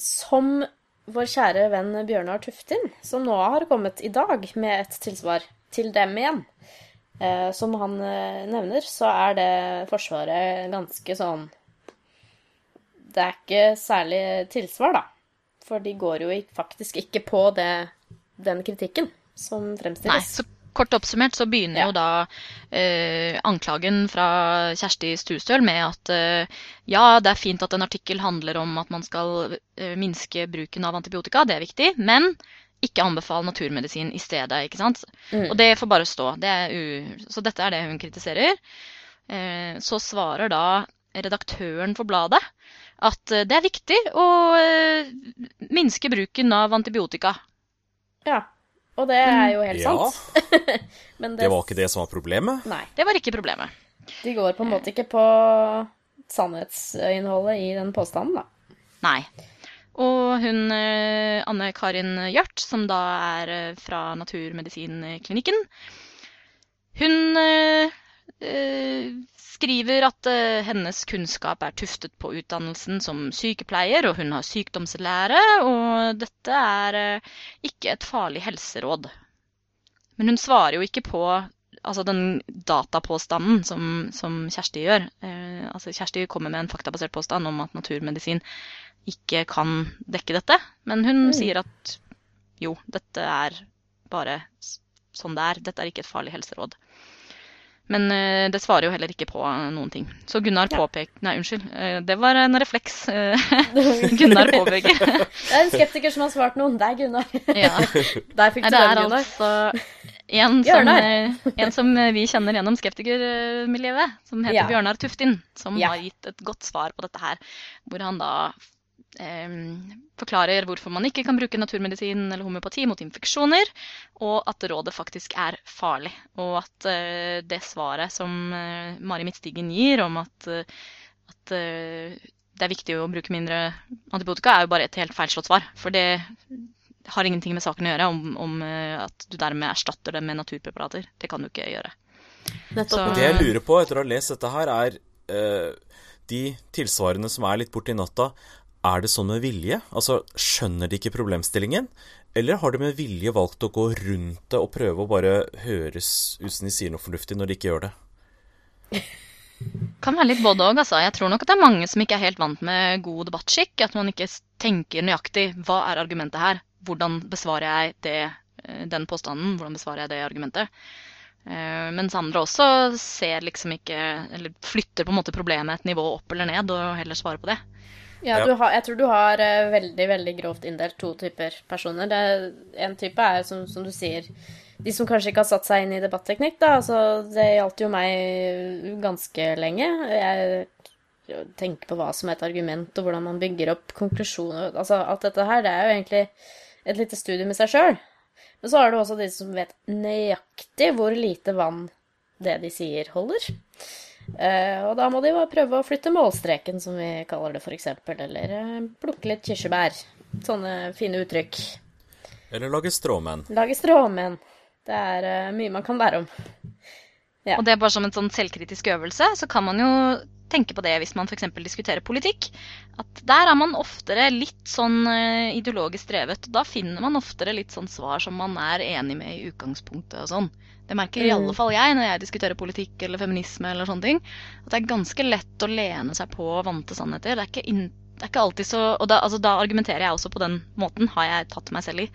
S2: Som vår kjære venn Bjørnar Tuftin, som nå har kommet i dag med et tilsvar til dem igjen. Eh, som han eh, nevner, så er det Forsvaret ganske sånn Det er ikke særlig tilsvar, da. For de går jo faktisk ikke på det, den kritikken som fremstilles.
S4: Nei, så kort oppsummert så begynner ja. jo da eh, anklagen fra Kjersti Stustøl med at eh, ja, det er fint at en artikkel handler om at man skal eh, minske bruken av antibiotika, det er viktig, men ikke anbefale naturmedisin i stedet. ikke sant? Mm. Og det får bare stå. Det så dette er det hun kritiserer. Eh, så svarer da redaktøren for bladet at eh, det er viktig å eh, minske bruken av antibiotika.
S2: Ja. Og det er jo helt
S3: Ja,
S2: sant. Men
S3: det var ikke det som var problemet.
S2: Nei.
S4: Det var ikke problemet.
S2: De går på en måte ikke på sannhetsinnholdet i den påstanden, da.
S4: Nei. Og hun eh, Anne Karin Gjørt, som da er eh, fra Naturmedisinklinikken, hun eh, skriver at hennes kunnskap er tuftet på utdannelsen som sykepleier, og hun har sykdomslære, og dette er ikke et farlig helseråd. Men hun svarer jo ikke på altså den datapåstanden som, som Kjersti gjør. Eh, altså Kjersti kommer med en faktabasert påstand om at naturmedisin ikke kan dekke dette. Men hun
S2: Mm.
S4: sier at jo, dette er bare sånn det er. Dette er ikke et farlig helseråd. Men eh, det svarer jo heller ikke på noen ting. Så Gunnar
S2: Ja.
S4: påpeker Nei, unnskyld. eh, det var en refleks. eh, Gunnar påpeker.
S2: Det er en skeptiker som har svart noen. Det er Gunnar.
S4: ja.
S2: Der fikk
S4: Nei,
S2: du den, Gunnar.
S4: altså en som, eh, en som vi kjenner gjennom skeptikermiljøet, som heter
S2: Ja.
S4: Bjørnar Tuftin, som
S2: Ja.
S4: har gitt et godt svar på dette her. Hvor han da eh, forklarer hvorfor man ikke kan bruke naturmedisin eller homøopati mot infeksjoner, og at rådet faktisk er farlig. Og at eh, det svaret som eh, Mari Midtstigen gir om at, eh, at eh, det er viktig å bruke mindre antibiotika, er jo bare et helt feilslått svar. For det har ingenting med saken å gjøre om, om eh, at du dermed erstatter det med naturpreparater. Det kan du ikke gjøre. Så-
S3: Det jeg lurer på etter å ha lest dette her, er uh, de tilsvarende som er litt borti natta. Er det sånn med vilje? Altså, Skjønner de ikke problemstillingen? Eller har de med vilje valgt å gå rundt det og prøve å bare høres ut som de sier noe fornuftig, når de ikke gjør det?
S4: Kan være litt både òg, altså. Jeg tror nok at det er mange som ikke er helt vant med god debattskikk. At man ikke tenker nøyaktig hva er argumentet her? Hvordan besvarer jeg det, eh, den påstanden? Hvordan besvarer jeg det argumentet? Eh, Mens andre også ser liksom ikke Eller flytter på en måte problemet et nivå opp eller ned, og heller svarer på det.
S2: Ja, har, jeg tror du har eh, veldig veldig grovt inndelt to typer personer. Det, en type er, som, som du sier, de som kanskje ikke har satt seg inn i debatteknikk. Da. Altså, det gjaldt jo meg ganske lenge. Jeg tenker på hva som er et argument, og hvordan man bygger opp konklusjoner. Altså, alt dette her, det er jo egentlig et lite studie med seg sjøl. Men så har du også de som vet nøyaktig hvor lite vann det de sier, holder. Eh, og da må de jo prøve å flytte målstreken, som vi kaller det, f.eks. Eller eh, plukke litt kirsebær. Sånne fine uttrykk.
S3: Eller lage stråmenn?
S2: Lage stråmenn. Det er eh, mye man kan lære om. Ja.
S4: Og det er bare som en sånn selvkritisk øvelse, så kan man jo tenke på det hvis man f.eks. diskuterer politikk. At der er man oftere litt sånn eh, ideologisk drevet. og Da finner man oftere litt sånn svar som man er enig med i utgangspunktet og sånn. Det merker i
S2: Mm.
S4: alle fall jeg når jeg diskuterer politikk eller feminisme eller sånne ting. At det er ganske lett å lene seg på vante sannheter. Det er ikke, in, det er ikke alltid så Og da, altså, da argumenterer jeg også på den måten, har jeg tatt meg selv i.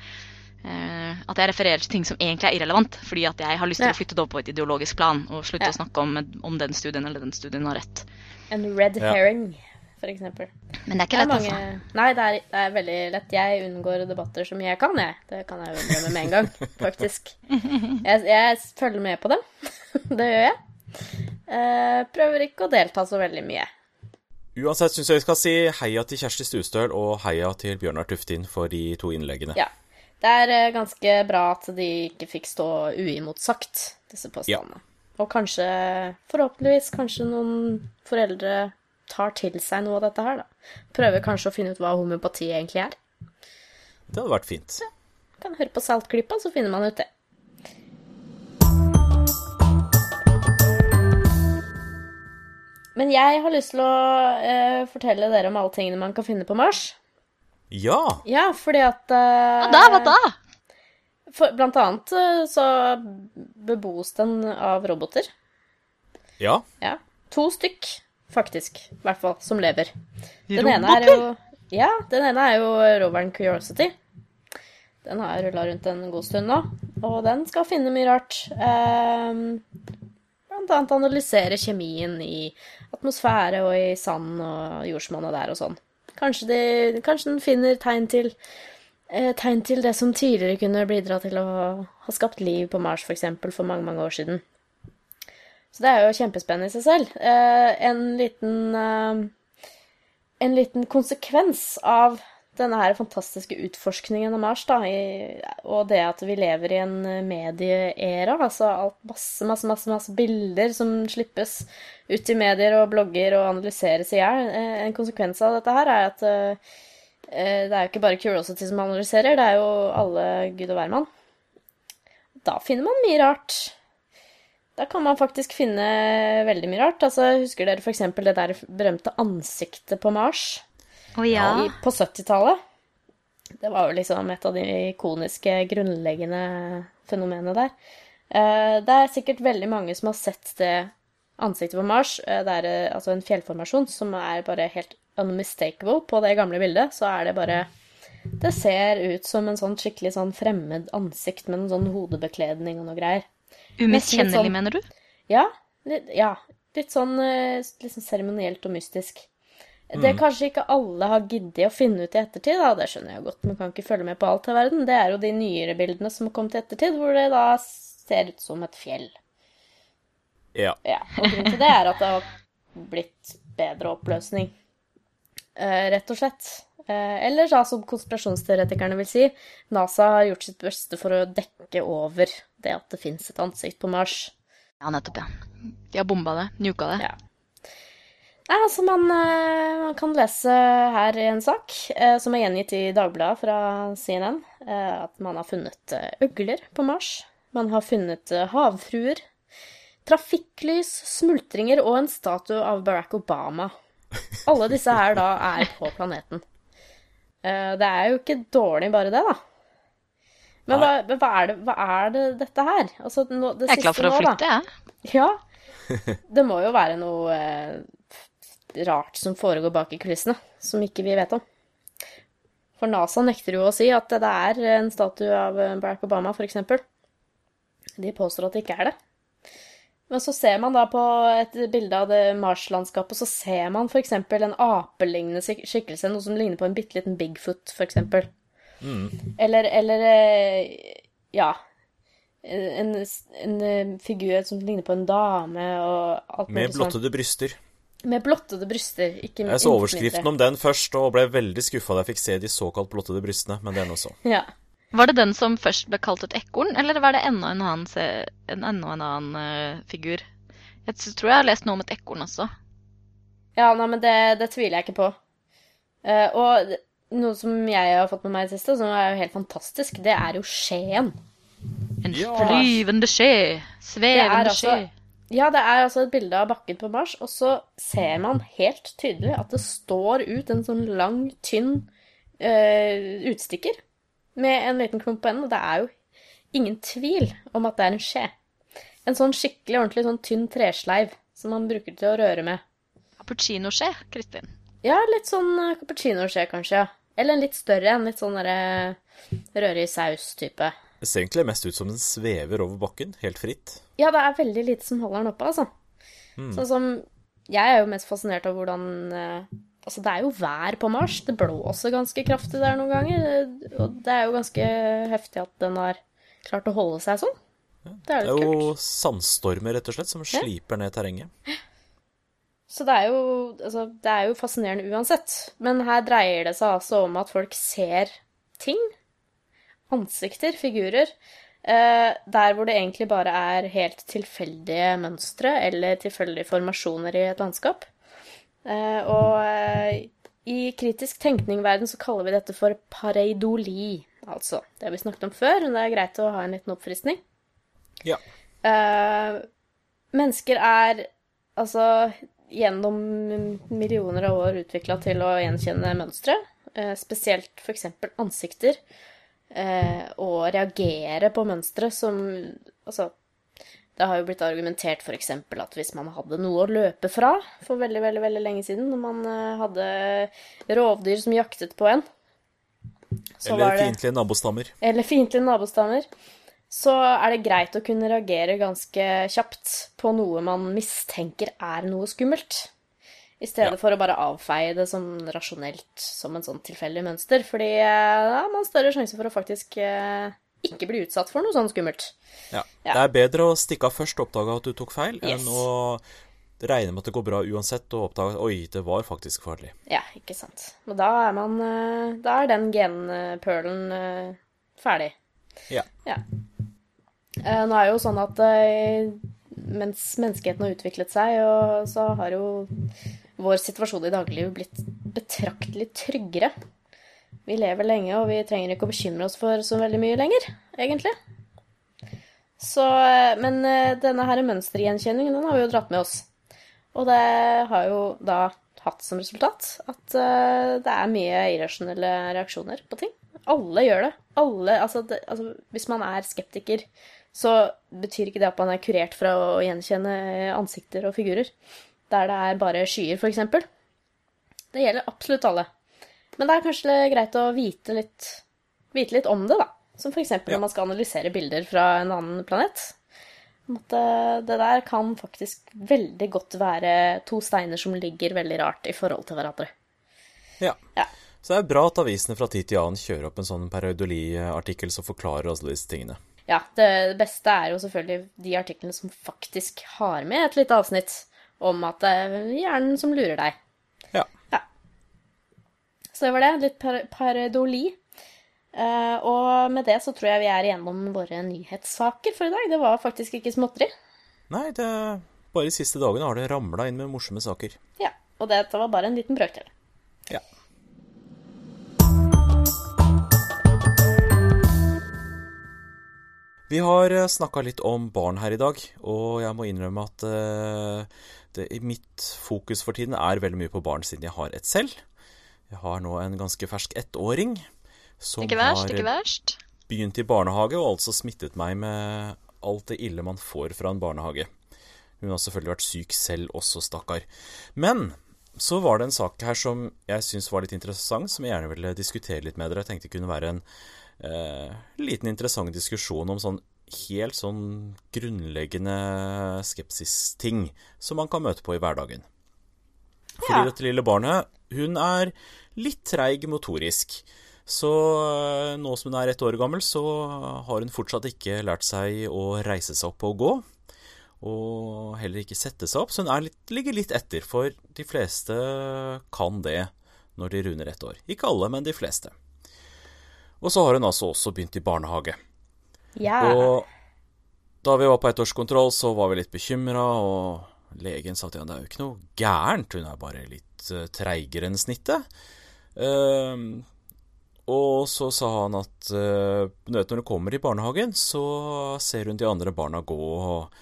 S4: Eh, at jeg refererer til ting som egentlig er irrelevant, fordi at jeg har lyst til
S2: Ja.
S4: å flytte det over på et ideologisk plan og slutte
S2: Ja.
S4: å snakke om om den studien eller den studien har rett.
S2: En red
S3: Ja.
S2: herring, for eksempel.
S4: Men det er ikke
S2: Det er
S4: lett, altså.
S2: mange... Nei, det er, det er veldig lett. Jeg unngår debatter som jeg kan, jeg. Det kan jeg jo innrømme med en gang, faktisk. Jeg, jeg følger med på dem. det gjør jeg. Uh, prøver ikke å delta så veldig mye.
S3: Uansett syns jeg vi skal si heia til Kjersti Stustøl og heia til Bjørnar Tuftin for de to innleggene.
S2: Ja. Det er eh, ganske bra at de ikke fikk stå uimotsagt, disse påstandene. Og kanskje, forhåpentligvis, kanskje noen foreldre tar til seg noe av dette her, da. Prøver kanskje å finne ut hva homeopati egentlig er.
S3: Det hadde vært fint. Ja.
S2: Kan høre på Saltklypa, så finner man ut det. Men jeg har lyst til å eh, fortelle dere om alle tingene man kan finne på Mars.
S3: Ja!
S2: Ja, fordi at eh,
S4: Hva da? Hva da?
S2: For, blant annet eh, så bebos den av roboter.
S3: Ja.
S2: Ja. To stykk, faktisk. I hvert fall, som lever. Den ene er jo Ja, den ene er jo roveren Curiosity. Den har rulla rundt en god stund nå, og den skal finne mye rart. Um, blant annet analysere kjemien i atmosfære og i sand og jordsmonnet der og sånn. Kanskje, de, kanskje den finner tegn til eh, tegn til det som tidligere kunne bidra til å ha skapt liv på Mars, f.eks. For, for mange, mange år siden. Så det er jo kjempespennende i seg selv. Eh, en liten eh, En liten konsekvens av denne her fantastiske utforskningen av Mars, da, i, og det at vi lever i en medieera, altså alt, masse, masse, masse, masse bilder som slippes ut i medier og blogger og analyseres i hjel. Eh, en konsekvens av dette her er at uh, det er jo ikke bare Curiosity som analyserer, det er jo alle gud og hvermann. Da finner man mye rart. Da kan man faktisk finne veldig mye rart. Altså, husker dere f.eks. det der berømte ansiktet på Mars
S4: Å ja.
S2: i, på 70-tallet? Det var jo liksom et av de ikoniske, grunnleggende fenomenene der. Eh, det er sikkert veldig mange som har sett det ansiktet på Mars. Eh, Det er eh, altså en fjellformasjon som er bare helt unmistakable på det gamle bildet. Så er det bare Det ser ut som en sånn skikkelig sånn fremmed ansikt med en sånn hodebekledning og noe greier.
S4: Umiskjennelig,
S2: sånn-
S4: mener du?
S2: Ja, litt, ja, litt sånn liksom seremonielt og mystisk. Det kanskje ikke alle har giddet å finne ut i ettertid, da, det skjønner jeg godt, man kan ikke følge med på alt i verden. Det er jo de nyere bildene som har kommet i ettertid, hvor det da ser ut som et fjell.
S3: Ja.
S2: Ja, og grunnen til det er at det har blitt bedre oppløsning, eh, rett og slett. Eh, eller da, som konspirasjonsteoretikerne vil si, NASA har gjort sitt beste for å dekke over det at det fins et ansikt på Mars.
S4: Ja, nettopp, ja. De har bomba det. Nuka det.
S2: Ja. Nei, altså man, eh, man kan lese her en sak eh, som er gjengitt i Dagbladet fra CNN, eh, at man har funnet øgler på Mars. Man har funnet havfruer, trafikklys, smultringer og en statue av Barack Obama. Alle disse her da er på planeten. Eh, det er jo ikke dårlig bare det, da. Men hva, hva, er det, hva er det dette her? Altså, nå, det
S4: Jeg er klar for å flytte, jeg.
S2: Ja. Det må jo være noe eh, rart som foregår bak i kulissene, som ikke vi vet om. For NASA nekter jo å si at det er en statue av Barack Obama, f.eks. De påstår at det ikke er det. Men så ser man da på et bilde av det Mars-landskapet, så ser man f.eks. en apelignende skikkelse, noe som ligner på en bitte liten Bigfoot, f.eks. Eller, eller eh, ja en, en eh, figur som ligner på en dame og alt
S3: Med
S2: sånt. Med
S3: blottede bryster.
S2: Med blottede bryster. Ikke
S3: Jeg så overskriften om den først, og ble veldig skuffa da jeg fikk se de såkalt blottede brystene, men det er nå så.
S2: Ja.
S4: Var det den som først ble kalt et ekorn, eller var det enda en annen, en, enda en annen uh, figur? Jeg tror jeg har lest noe om et ekorn også.
S2: ja, nei, men det, det tviler jeg ikke på. Uh, og noe som jeg har fått med meg i det siste, som er jo helt fantastisk, det er jo skjeen.
S4: En
S3: Ja.
S4: flyvende skje. Svevende
S2: skje. altså,
S4: skje.
S2: Ja, det er altså et bilde av bakken på Mars, og så ser man helt tydelig at det står ut en sånn lang, tynn eh, utstikker med en liten klump på enden, og det er jo ingen tvil om at det er en skje. En sånn skikkelig ordentlig sånn tynn tresleiv som man bruker til å røre med.
S4: Cappuccinoskje, Kristin.
S2: Ja, litt sånn eh, cappuccino-skje, kanskje. ja. Eller en litt større en. Litt sånn derre røre i saus-type.
S3: Det ser egentlig mest ut som den svever over bakken, helt fritt.
S2: Ja, det er veldig lite som holder den oppe, altså. Sånn som Jeg er jo mest fascinert av hvordan eh, Altså, det er jo vær på Mars. Det blåser ganske kraftig der noen ganger. eh, Og det er jo ganske heftig at den har klart å holde seg sånn. Det er
S3: Det er jo
S2: kult.
S3: sandstormer, rett og slett, som sliper ned terrenget.
S2: Så det er, jo, altså, det er jo fascinerende uansett. Men her dreier det seg altså om at folk ser ting. Ansikter, figurer. Eh, der hvor det egentlig bare er helt tilfeldige mønstre eller tilfeldige formasjoner i et landskap. Eh, og eh, i kritisk tenkning-verden så kaller vi dette for pareidoli. Altså, det har vi snakket om før, men det er greit å ha en liten oppfriskning.
S3: Ja.
S2: Eh, mennesker er altså gjennom millioner av år utvikla til å gjenkjenne mønstre. Spesielt f.eks. ansikter. Eh, og reagere på mønstre som Altså, det har jo blitt argumentert f.eks. at hvis man hadde noe å løpe fra for veldig, veldig, veldig lenge siden, når man eh, hadde rovdyr som jaktet på en så
S3: Eller fiendtlige nabostammer.
S2: eller fiendtlige nabostammer, så er det greit å kunne reagere ganske kjapt på noe man mistenker er noe skummelt. I stedet
S3: Ja.
S2: for å bare avfeie det som rasjonelt, som en sånn tilfeldig mønster. Fordi eh, da har man større sjanse for å faktisk eh, ikke bli utsatt for noe sånn skummelt.
S3: Ja.
S2: Ja.
S3: Det er bedre å stikke av først og oppdage at du tok feil,
S2: Yes.
S3: enn å regne med at det går bra uansett, og oppdage at oi, det var faktisk farlig.
S2: Ja, ikke sant. Og da er man eh, Da er den genpølen ferdig.
S3: Ja.
S2: Ja. Eh, Nå er det jo sånn at mens menneskeheten har utviklet seg, så har jo vår situasjon i dagliglivet blitt betraktelig tryggere. Vi lever lenge, og vi trenger ikke å bekymre oss for så veldig mye lenger, egentlig. Så, eh, men eh, denne her mønstergjenkjenningen, den har vi jo dratt med oss. Og det har jo da hatt som resultat at eh, det er mye irrasjonelle reaksjoner på ting. Alle gjør det. Alle, altså, det, altså Hvis man er skeptiker, så betyr ikke det at man er kurert fra å gjenkjenne ansikter og figurer. Der det er bare skyer, f.eks. Det gjelder absolutt alle. Men det er kanskje greit å vite litt, vite litt om det, da. Som f.eks.
S3: Ja.
S2: når man skal analysere bilder fra en annen planet. At det der kan faktisk veldig godt være to steiner som ligger veldig rart i forhold til hverandre.
S3: Ja.
S2: Ja.
S3: Så det er bra at avisene fra tid til annen kjører opp en sånn pareiodoli-artikkel som forklarer alle disse tingene.
S2: Ja, det beste er jo selvfølgelig de artiklene som faktisk har med et lite avsnitt om at det er hjernen som lurer deg.
S3: Ja.
S2: Ja. Så det var det. Litt par paradoli. Uh, og med det så tror jeg vi er igjennom våre nyhetssaker for i dag. Det var faktisk ikke småtteri.
S3: Nei, det bare de siste dagene har det ramla inn med morsomme saker.
S2: Ja. Og dette var bare en liten brøkdel.
S3: Ja. Vi har snakka litt om barn her i dag, og jeg må innrømme at eh, i mitt fokus for tiden er veldig mye på barn, siden jeg har et selv. Jeg har nå en ganske fersk ettåring som
S4: Ikke verst, ikke
S3: har
S4: verst.
S3: begynt i barnehage, og altså smittet meg med alt det ille man får fra en barnehage. Hun har selvfølgelig vært syk selv også, stakkar. Men så var det en sak her som jeg syns var litt interessant, som jeg gjerne ville diskutere litt med dere. Jeg tenkte det kunne være en eh, liten interessant diskusjon om sånn helt sånn grunnleggende skepsis-ting som man kan møte på i hverdagen. Fordi
S2: Ja.
S3: dette lille barnet, hun er litt treig motorisk. Så eh, nå som hun er ett år gammel, så har hun fortsatt ikke lært seg å reise seg opp og gå. Og heller ikke sette seg opp, så hun er litt, ligger litt etter. For de fleste kan det når de runder ett år. Ikke alle, men de fleste. Og så har hun altså også begynt i barnehage.
S2: Ja.
S3: Og da vi var på ettårskontroll, så var vi litt bekymra, og legen sa at henne det er jo ikke noe gærent, hun er bare litt uh, treigere enn snittet. Ehm, og så sa han at uh, når hun kommer i barnehagen, så ser hun de andre barna gå, og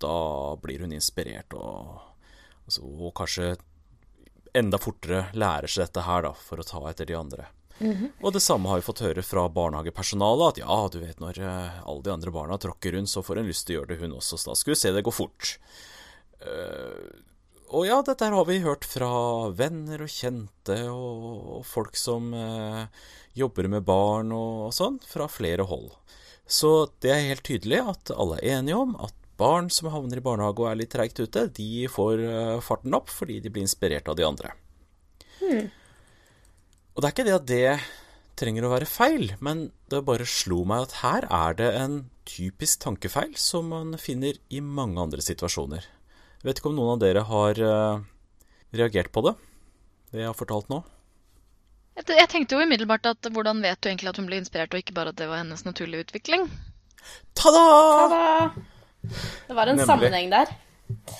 S3: da blir hun inspirert, og, altså, og kanskje enda fortere lærer seg dette her, da, for å ta etter de andre. Og det samme har vi fått høre fra barnehagepersonalet, at ja, du vet når eh, alle de andre barna tråkker rundt, så får hun lyst til å gjøre det hun også, så da skal vi se det gå fort. Uh, og ja, dette her har vi hørt fra venner og kjente og, og folk som eh, jobber med barn og, og sånn, fra flere hold. Så det er helt tydelig at alle er enige om at barn som havner i barnehage og er litt treigt ute, de får eh, farten opp fordi de blir inspirert av de andre. Og det er ikke det at det trenger å være feil, men det bare slo meg at her er det en typisk tankefeil som man finner i mange andre situasjoner. Jeg vet ikke om noen av dere har eh, reagert på det, det jeg har fortalt nå?
S4: Jeg tenkte jo umiddelbart at hvordan vet du egentlig at hun ble inspirert, og ikke bare at det var hennes naturlige utvikling?
S3: Ta-da!
S2: Ta-da! Det var en
S3: Nemlig.
S2: sammenheng der.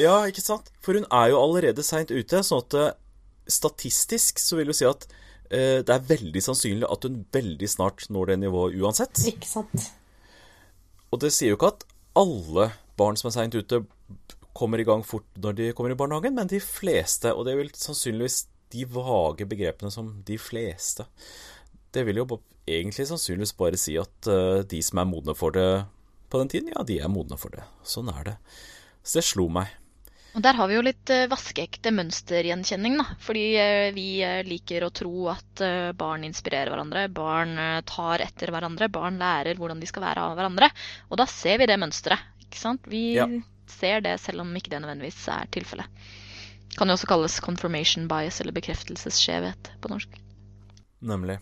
S3: Ja, ikke sant? For hun er jo allerede seint ute, sånn at eh, statistisk så vil du si at det er veldig sannsynlig at hun veldig snart når det nivået uansett.
S2: Ikke sant?
S3: Og det sier jo ikke at alle barn som er seint ute, kommer i gang fort når de kommer i barnehagen, men de fleste, og det vil sannsynligvis de vage begrepene som de fleste, det vil jo egentlig sannsynligvis bare si at eh, de som er modne for det på den tiden, ja, de er modne for det. Sånn er det. Så det slo meg.
S4: Og der har vi jo litt eh, vaskeekte mønstergjenkjenning, da. Fordi eh, vi eh, liker å tro at barn inspirerer hverandre, barn tar etter hverandre, barn lærer hvordan de skal være av hverandre. Og da ser vi det mønsteret, ikke sant? Vi
S3: Ja.
S4: ser det selv om ikke det nødvendigvis er tilfellet. Kan jo også kalles confirmation bias eller bekreftelsesskjevhet på norsk.
S3: Nemlig.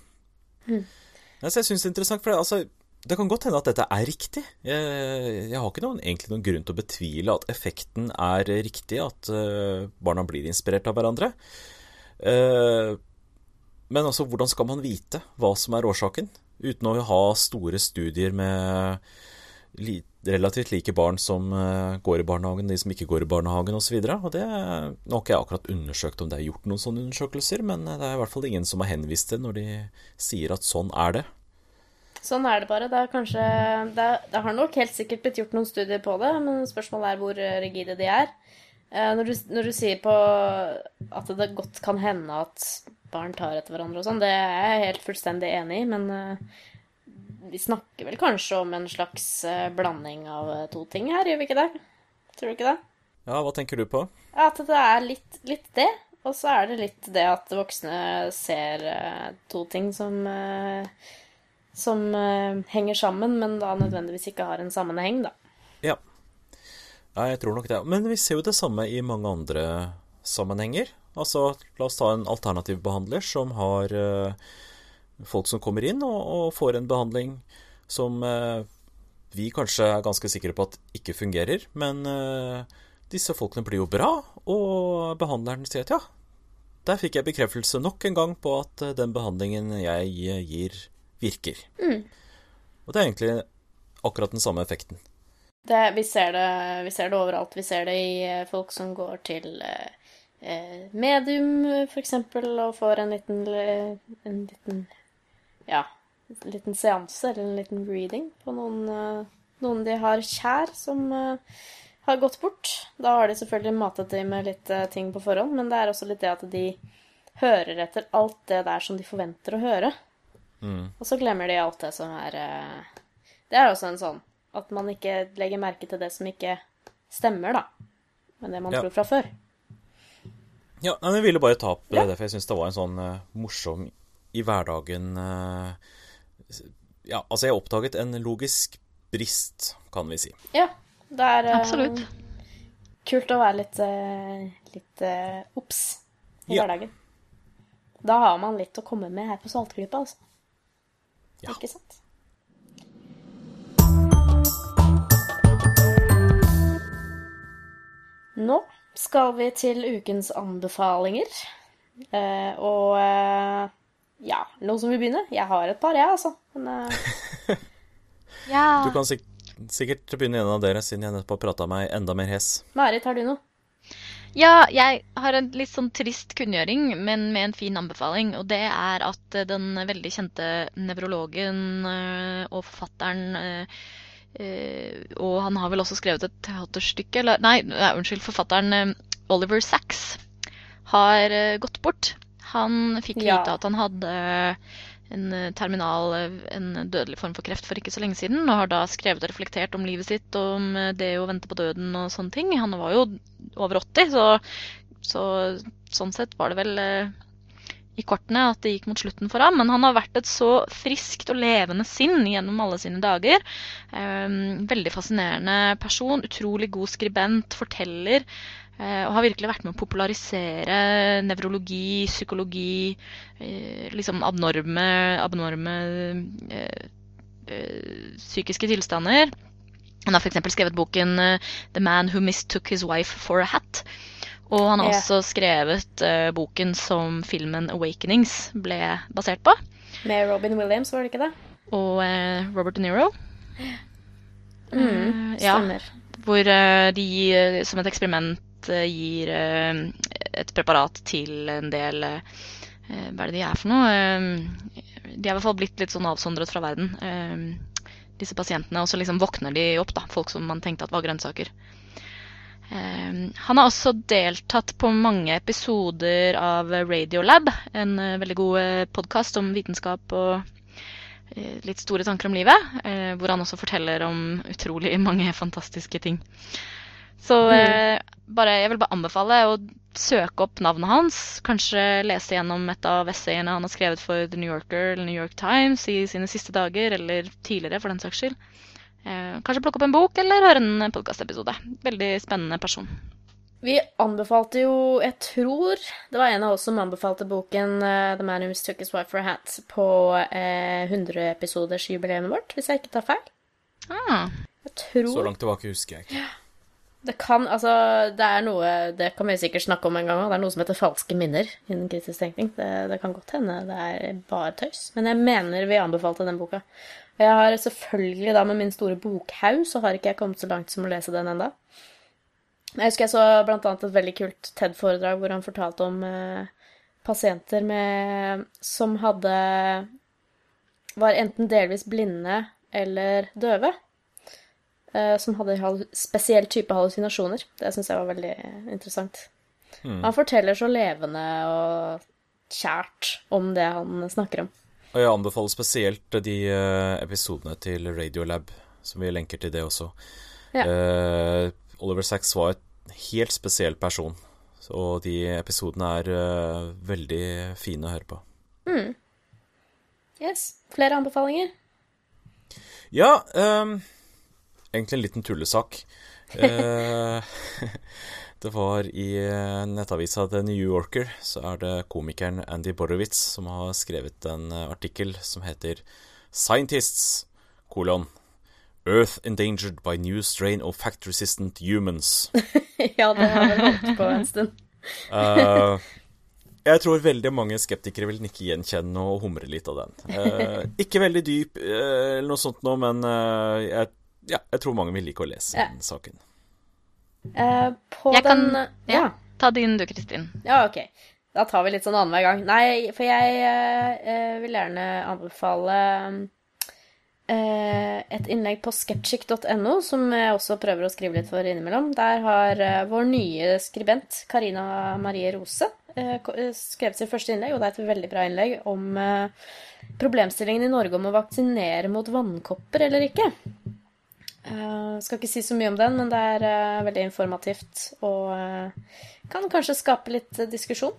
S3: Nei, så jeg syns det er interessant, for det, altså, det kan godt hende at dette er riktig. Jeg, jeg har ikke noen, egentlig noen grunn til å betvile at effekten er riktig, at uh, barna blir inspirert av hverandre. Uh, men altså, hvordan skal man vite hva som er årsaken, uten å ha store studier med relativt like barn som uh, går i barnehagen, de som ikke går i barnehagen osv. Nå har ikke jeg akkurat undersøkt om det er gjort noen sånne undersøkelser, men det er i hvert fall ingen som har henvist det når de sier at sånn er det.
S2: Sånn er det bare. Det, er kanskje, det, det, har nok helt sikkert blitt gjort noen studier på det, men spørsmålet er hvor rigide de er. Eh, når du, når du sier på at det godt kan hende at barn tar etter hverandre og sånn, det er jeg helt fullstendig enig i, men eh, vi snakker vel kanskje om en slags eh, blanding av to ting her, gjør vi ikke det? Tror du ikke det?
S3: Ja, hva tenker du på?
S2: At det er litt, litt det. Og så er det litt det at voksne ser to ting som som uh, henger sammen, men da nødvendigvis ikke har en sammenheng, da.
S3: Ja. ja, jeg tror nok det. Men vi ser jo det samme i mange andre sammenhenger. Altså, la oss ta en alternativ behandler som har uh, folk som kommer inn og, og får en behandling som uh, vi kanskje er ganske sikre på at ikke fungerer, men disse folkene blir jo bra, og behandleren sier at ja, der fikk jeg bekreftelse nok en gang på at den behandlingen jeg gir, virker. Mm. Og det er egentlig akkurat den samme effekten.
S2: Det, vi, ser det, vi, ser det, overalt. Vi ser det i eh, folk som går til eh, eh medium, f.eks., og får en liten, en liten Ja, en liten seanse eller en liten reading på noen, eh, noen de har kjær som eh, har gått bort. Da har de selvfølgelig matet dem med litt eh, ting på forhånd, men det er også litt det at de hører etter alt det der som de forventer å høre. Mm. Og så glemmer de alt det som er eh, Det er også en sånn at man ikke legger merke til det som ikke stemmer, da. Med det man ja. tror fra før.
S3: Ja, men jeg ville bare ta opp ja. det, for jeg syns det var en sånn uh, morsom i hverdagen uh, Ja, altså, jeg oppdaget en logisk brist, kan vi si.
S2: Ja, det er uh, Absolutt. kult å være litt litt obs i ja. hverdagen. Da har man litt å komme med her på Saltklypa, altså. Ja. Ikke sant? Nå skal vi til ukens anbefalinger. Eh, og eh, ja, noen som vil begynne? Jeg har et par, jeg, altså. Men eh,
S3: ja. Du kan sik sikkert begynne en av dere, siden jeg nettopp har prata meg enda mer hes.
S2: Marit, har du noe?
S4: Ja, jeg har en litt sånn trist kunngjøring, men med en fin anbefaling. Og det er at eh, den veldig kjente nevrologen eh, og forfatteren eh, Og han har vel også skrevet et teaterstykke Eller nei, unnskyld, forfatteren Oliver Sacks har gått bort. Han fikk vite ja. at han hadde en eh, terminal, eh, en dødelig form for kreft for ikke så lenge siden, og har da skrevet og reflektert om livet sitt og om eh, det å vente på døden og sånne ting. Han var jo over 80, så, så sånn sett var det vel i kortene at det gikk mot slutten for ham. Men han har vært et så friskt og levende sinn gjennom alle sine dager. Veldig fascinerende person. Utrolig god skribent, forteller. Eh, og har virkelig vært med å popularisere nevrologi, psykologi, eh, liksom abnorme, abnorme eh, psykiske tilstander. Han har f.eks. skrevet boken 'The Man Who Mistook His Wife for a Hat'. Og han har også skrevet boken som filmen 'Awakenings' ble basert på.
S2: Med Robin Williams, var det ikke det?
S4: Og Robert De Niro.
S2: Mm, stemmer.
S4: Ja, hvor de som et eksperiment gir eh, et preparat til en del eh, Hva er det de er for noe? De er i hvert fall blitt litt sånn avsondret fra verden, disse pasientene. Og så liksom våkner de opp, da, folk som man tenkte at var grønnsaker. Han har også deltatt på mange episoder av Radiolab, en veldig god podkast om vitenskap og litt store tanker om livet. Hvor han også forteller om utrolig mange fantastiske ting. Så mm. Bare, jeg vil bare anbefale å søke opp navnet hans. Kanskje lese gjennom et av essayene han har skrevet for The New Yorker eller New York Times i sine siste dager, eller tidligere, for den saks skyld. Eh, kanskje plukke opp en bok eller høre en podkastepisode. Veldig spennende person.
S2: Vi anbefalte jo, jeg tror det var en av oss som anbefalte boken uh, The Man Who Mistook His Wife for a Hat på uh, 100-episoders-jubileet vårt, hvis jeg ikke tar feil.
S4: Ah.
S2: Jeg tror
S3: Så langt tilbake husker jeg ikke.
S2: Det kan Altså, det er noe Det kan vi sikkert snakke om en gang òg. Det er noe som heter falske minner innen kritisk tenkning. Det, det kan godt hende det er bare tøys. Men jeg mener vi anbefalte den boka. Og jeg har selvfølgelig da med min store bokhaug, så har ikke jeg kommet så langt som å lese den enda. Jeg husker jeg så blant annet et veldig kult TED-foredrag hvor han fortalte om eh, pasienter med Som hadde Var enten delvis blinde eller døve. Eh, som hadde en spesiell type hallusinasjoner. Det syns jeg var veldig interessant. Han forteller så levende og kjært om det han snakker om.
S3: Og jeg anbefaler spesielt de eh, episodene til Radiolab, som vi lenker til det også.
S2: Ja.
S3: Uh, Oliver Sacks var et helt spesiell person, og de episodene er uh, veldig fine å høre på.
S2: Yes. Flere anbefalinger?
S3: Ja, ehm, egentlig en liten tullesak. Eh, det var i eh, nettavisa The New Yorker, så er det komikeren Andy Borowitz som har skrevet en eh, artikkel som heter Scientists, kolon, Earth endangered by new strain of fact-resistant humans.
S2: ja, det har vi holdt på en stund.
S3: uh, jeg tror veldig mange skeptikere vil nikke gjenkjenne og humre litt av den. Eh, ikke veldig dyp eh, eller noe sånt noe, men eh, jeg, ja, jeg tror mange vil like å lese
S2: Ja.
S3: den saken.
S2: Eh, på
S4: Jeg kan-
S2: den
S4: ja.
S2: ja.
S4: Ta din du, Kristin.
S2: Ja, ok. Da tar vi litt sånn annenhver gang. Nei, for jeg eh, eh, vil gjerne anbefale eh, et innlegg på skeptic.no, som jeg også prøver å skrive litt for innimellom. Der har eh, vår nye skribent, Karina Marie Rose, eh, eh, skrevet sitt første innlegg, og det er et veldig bra innlegg om problemstillingen i Norge om å vaksinere mot vannkopper eller ikke. Eh, skal ikke si så mye om den, men det er uh, veldig informativt og uh, kan kanskje skape litt diskusjon.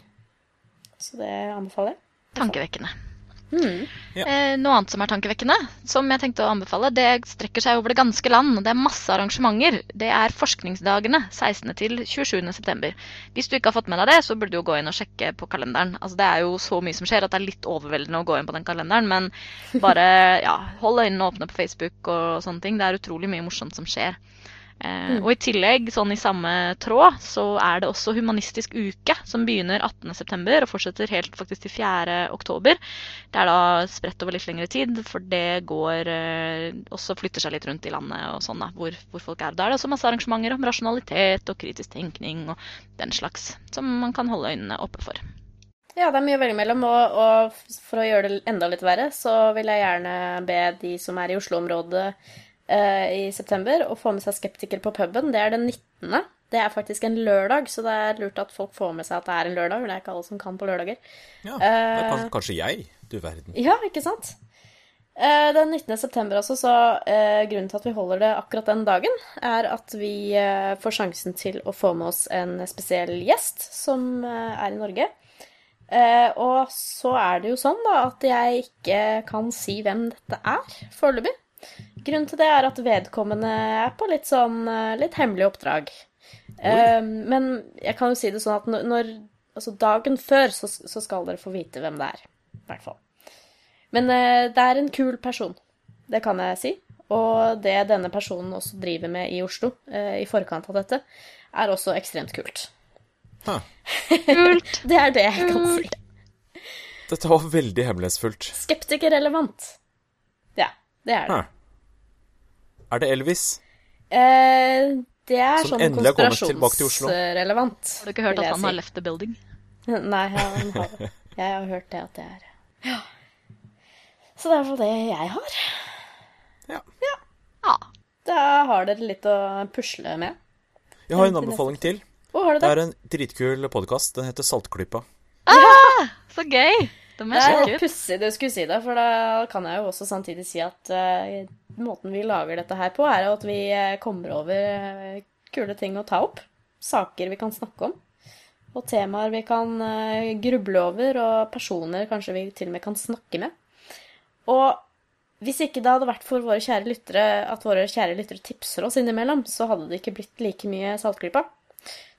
S2: Så det anbefaler jeg.
S4: Tankevekkende.
S2: Hmm.
S3: Ja.
S4: Eh, noe annet som er tankevekkende, som jeg tenkte å anbefale, det strekker seg over det ganske land. Det er masse arrangementer. Det er Forskningsdagene 16. til 27. september. Hvis du ikke har fått med deg det, så burde du jo gå inn og sjekke på kalenderen. Altså, det er jo så mye som skjer at det er litt overveldende å gå inn på den kalenderen, men bare ja, hold øynene åpne på Facebook og sånne ting. Det er utrolig mye morsomt som skjer. Eh, Og i tillegg, sånn i samme tråd, så er det også Humanistisk uke, som begynner 18.9. og fortsetter helt faktisk til 4. oktober. Det er da spredt over litt lengre tid, for det går eh, også flytter seg litt rundt i landet og sånn, da, hvor, hvor folk er. Da er det også masse arrangementer om rasjonalitet og kritisk tenkning og den slags, som man kan holde øynene oppe for.
S2: Ja, det er mye å velge mellom, og, og for å gjøre det enda litt verre, så vil jeg gjerne be de som er i Oslo-området i september, og få med seg skeptikere på puben. Det er den 19. Det er faktisk en lørdag, så det er lurt at folk får med seg at det er en lørdag. Men Det er ikke alle som kan på lørdager.
S3: Ja, det er
S2: Eh.
S3: kanskje, jeg, du verden.
S2: Ja, ikke sant? Eh, Den 19. september også, så eh, grunnen til at vi holder det akkurat den dagen, er at vi eh, får sjansen til å få med oss en spesiell gjest som eh, er i Norge. Eh, og så er det jo sånn da at jeg ikke kan si hvem dette er foreløpig. Grunnen til det er at vedkommende er på litt sånn eh, litt hemmelig oppdrag. Uh, men jeg kan jo si det sånn at når, når Altså dagen før så, så skal dere få vite hvem det er. I hvert fall. Men uh, det er en kul person. Det kan jeg si. Og det denne personen også driver med i Oslo uh, i forkant av dette, er også ekstremt kult.
S3: Huh.
S4: Kult!
S2: Det er det jeg kan si.
S3: Dette var veldig hemmelighetsfullt.
S2: Skeptikerrelevant. Ja, det er det.
S3: Hæ. Er det Elvis?
S2: Eh, det er
S3: Som
S2: sånn konspirasjonsrelevant.
S4: Har du ikke hørt at han
S2: si.
S4: har left the building?
S2: Nei, han har. Jeg har hørt det at det er Ja. Så det er iallfall det jeg har.
S3: Ja.
S4: Ja.
S2: Da har dere litt å pusle med.
S3: Jeg har en anbefaling til.
S2: Hvor har du
S3: Det
S2: det?
S3: er en dritkul podkast. Den heter Saltklypa.
S4: Så gøy! Det må jeg
S2: er
S4: sjekke ut.
S2: pussig du skulle si det, for da kan jeg jo også samtidig si at uh, måten vi lager dette her på, er at vi eh, kommer over eh, kule ting å ta opp. Saker vi kan snakke om. Og temaer vi kan uh, gruble over, og personer kanskje vi til og med kan snakke med. Og hvis ikke det hadde vært for våre kjære lyttere, at våre kjære lyttere tipser oss innimellom, så hadde det ikke blitt like mye Saltklypa.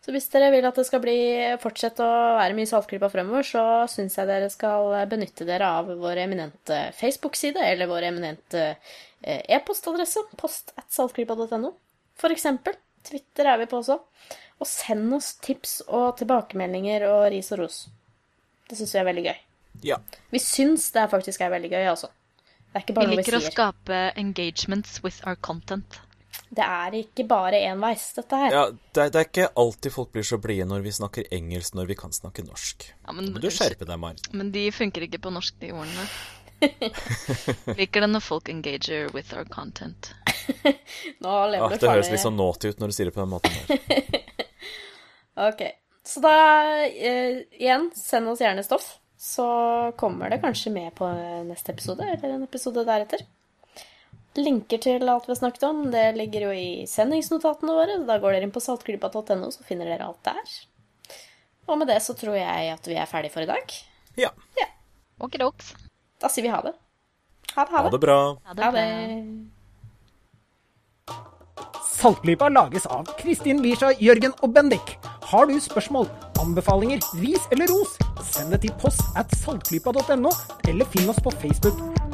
S2: Så hvis dere vil at det skal bli, fortsette å være mye Saltklypa fremover, så syns jeg dere skal benytte dere av vår eminente Facebook-side eller vår eminente eh, e-postadresse, post at saltklypa.no, for eksempel. Twitter er vi på også. Og send oss tips og tilbakemeldinger og ris og ros. Det syns vi er veldig gøy.
S3: Ja.
S2: Vi syns det faktisk er veldig gøy, altså. Det er ikke
S4: Vi
S2: bare noe vi
S4: liker å skape engagements with our content.
S2: Det er ikke bare enveis, dette her.
S3: ja det, er- det er ikke alltid folk blir så blide når vi snakker engelsk når vi kan snakke norsk.
S4: Ja, men,
S3: men du skjerpe deg, Maren.
S4: men de funker ikke på norsk, de ordene. Liker det når folk engager with our content.
S2: Nå lever
S3: det
S2: du
S3: det høres
S2: farlig.
S3: litt sånn naughty ut når du sier det på den måten der.
S2: Ok. Så da, eh, igjen, send oss gjerne stoff. Så kommer det kanskje med på neste episode, eller en episode deretter. Linker til alt vi har snakket om, det ligger jo i sendingsnotatene våre. Da går dere inn på saltklypa.no, så finner dere alt der. Og med det så tror jeg at vi er ferdige for i dag.
S3: Ja.
S4: Okidoks.
S2: Da sier vi ha det. Ha det.
S3: Ha det bra.
S4: Ha
S2: Ha
S4: det
S2: det.
S1: Saltklypa lages av Kristin Lisha, Jørgen og Bendik. Har du spørsmål, anbefalinger, ris eller ros, send det til post at saltklypa.no, eller finn oss på Facebook.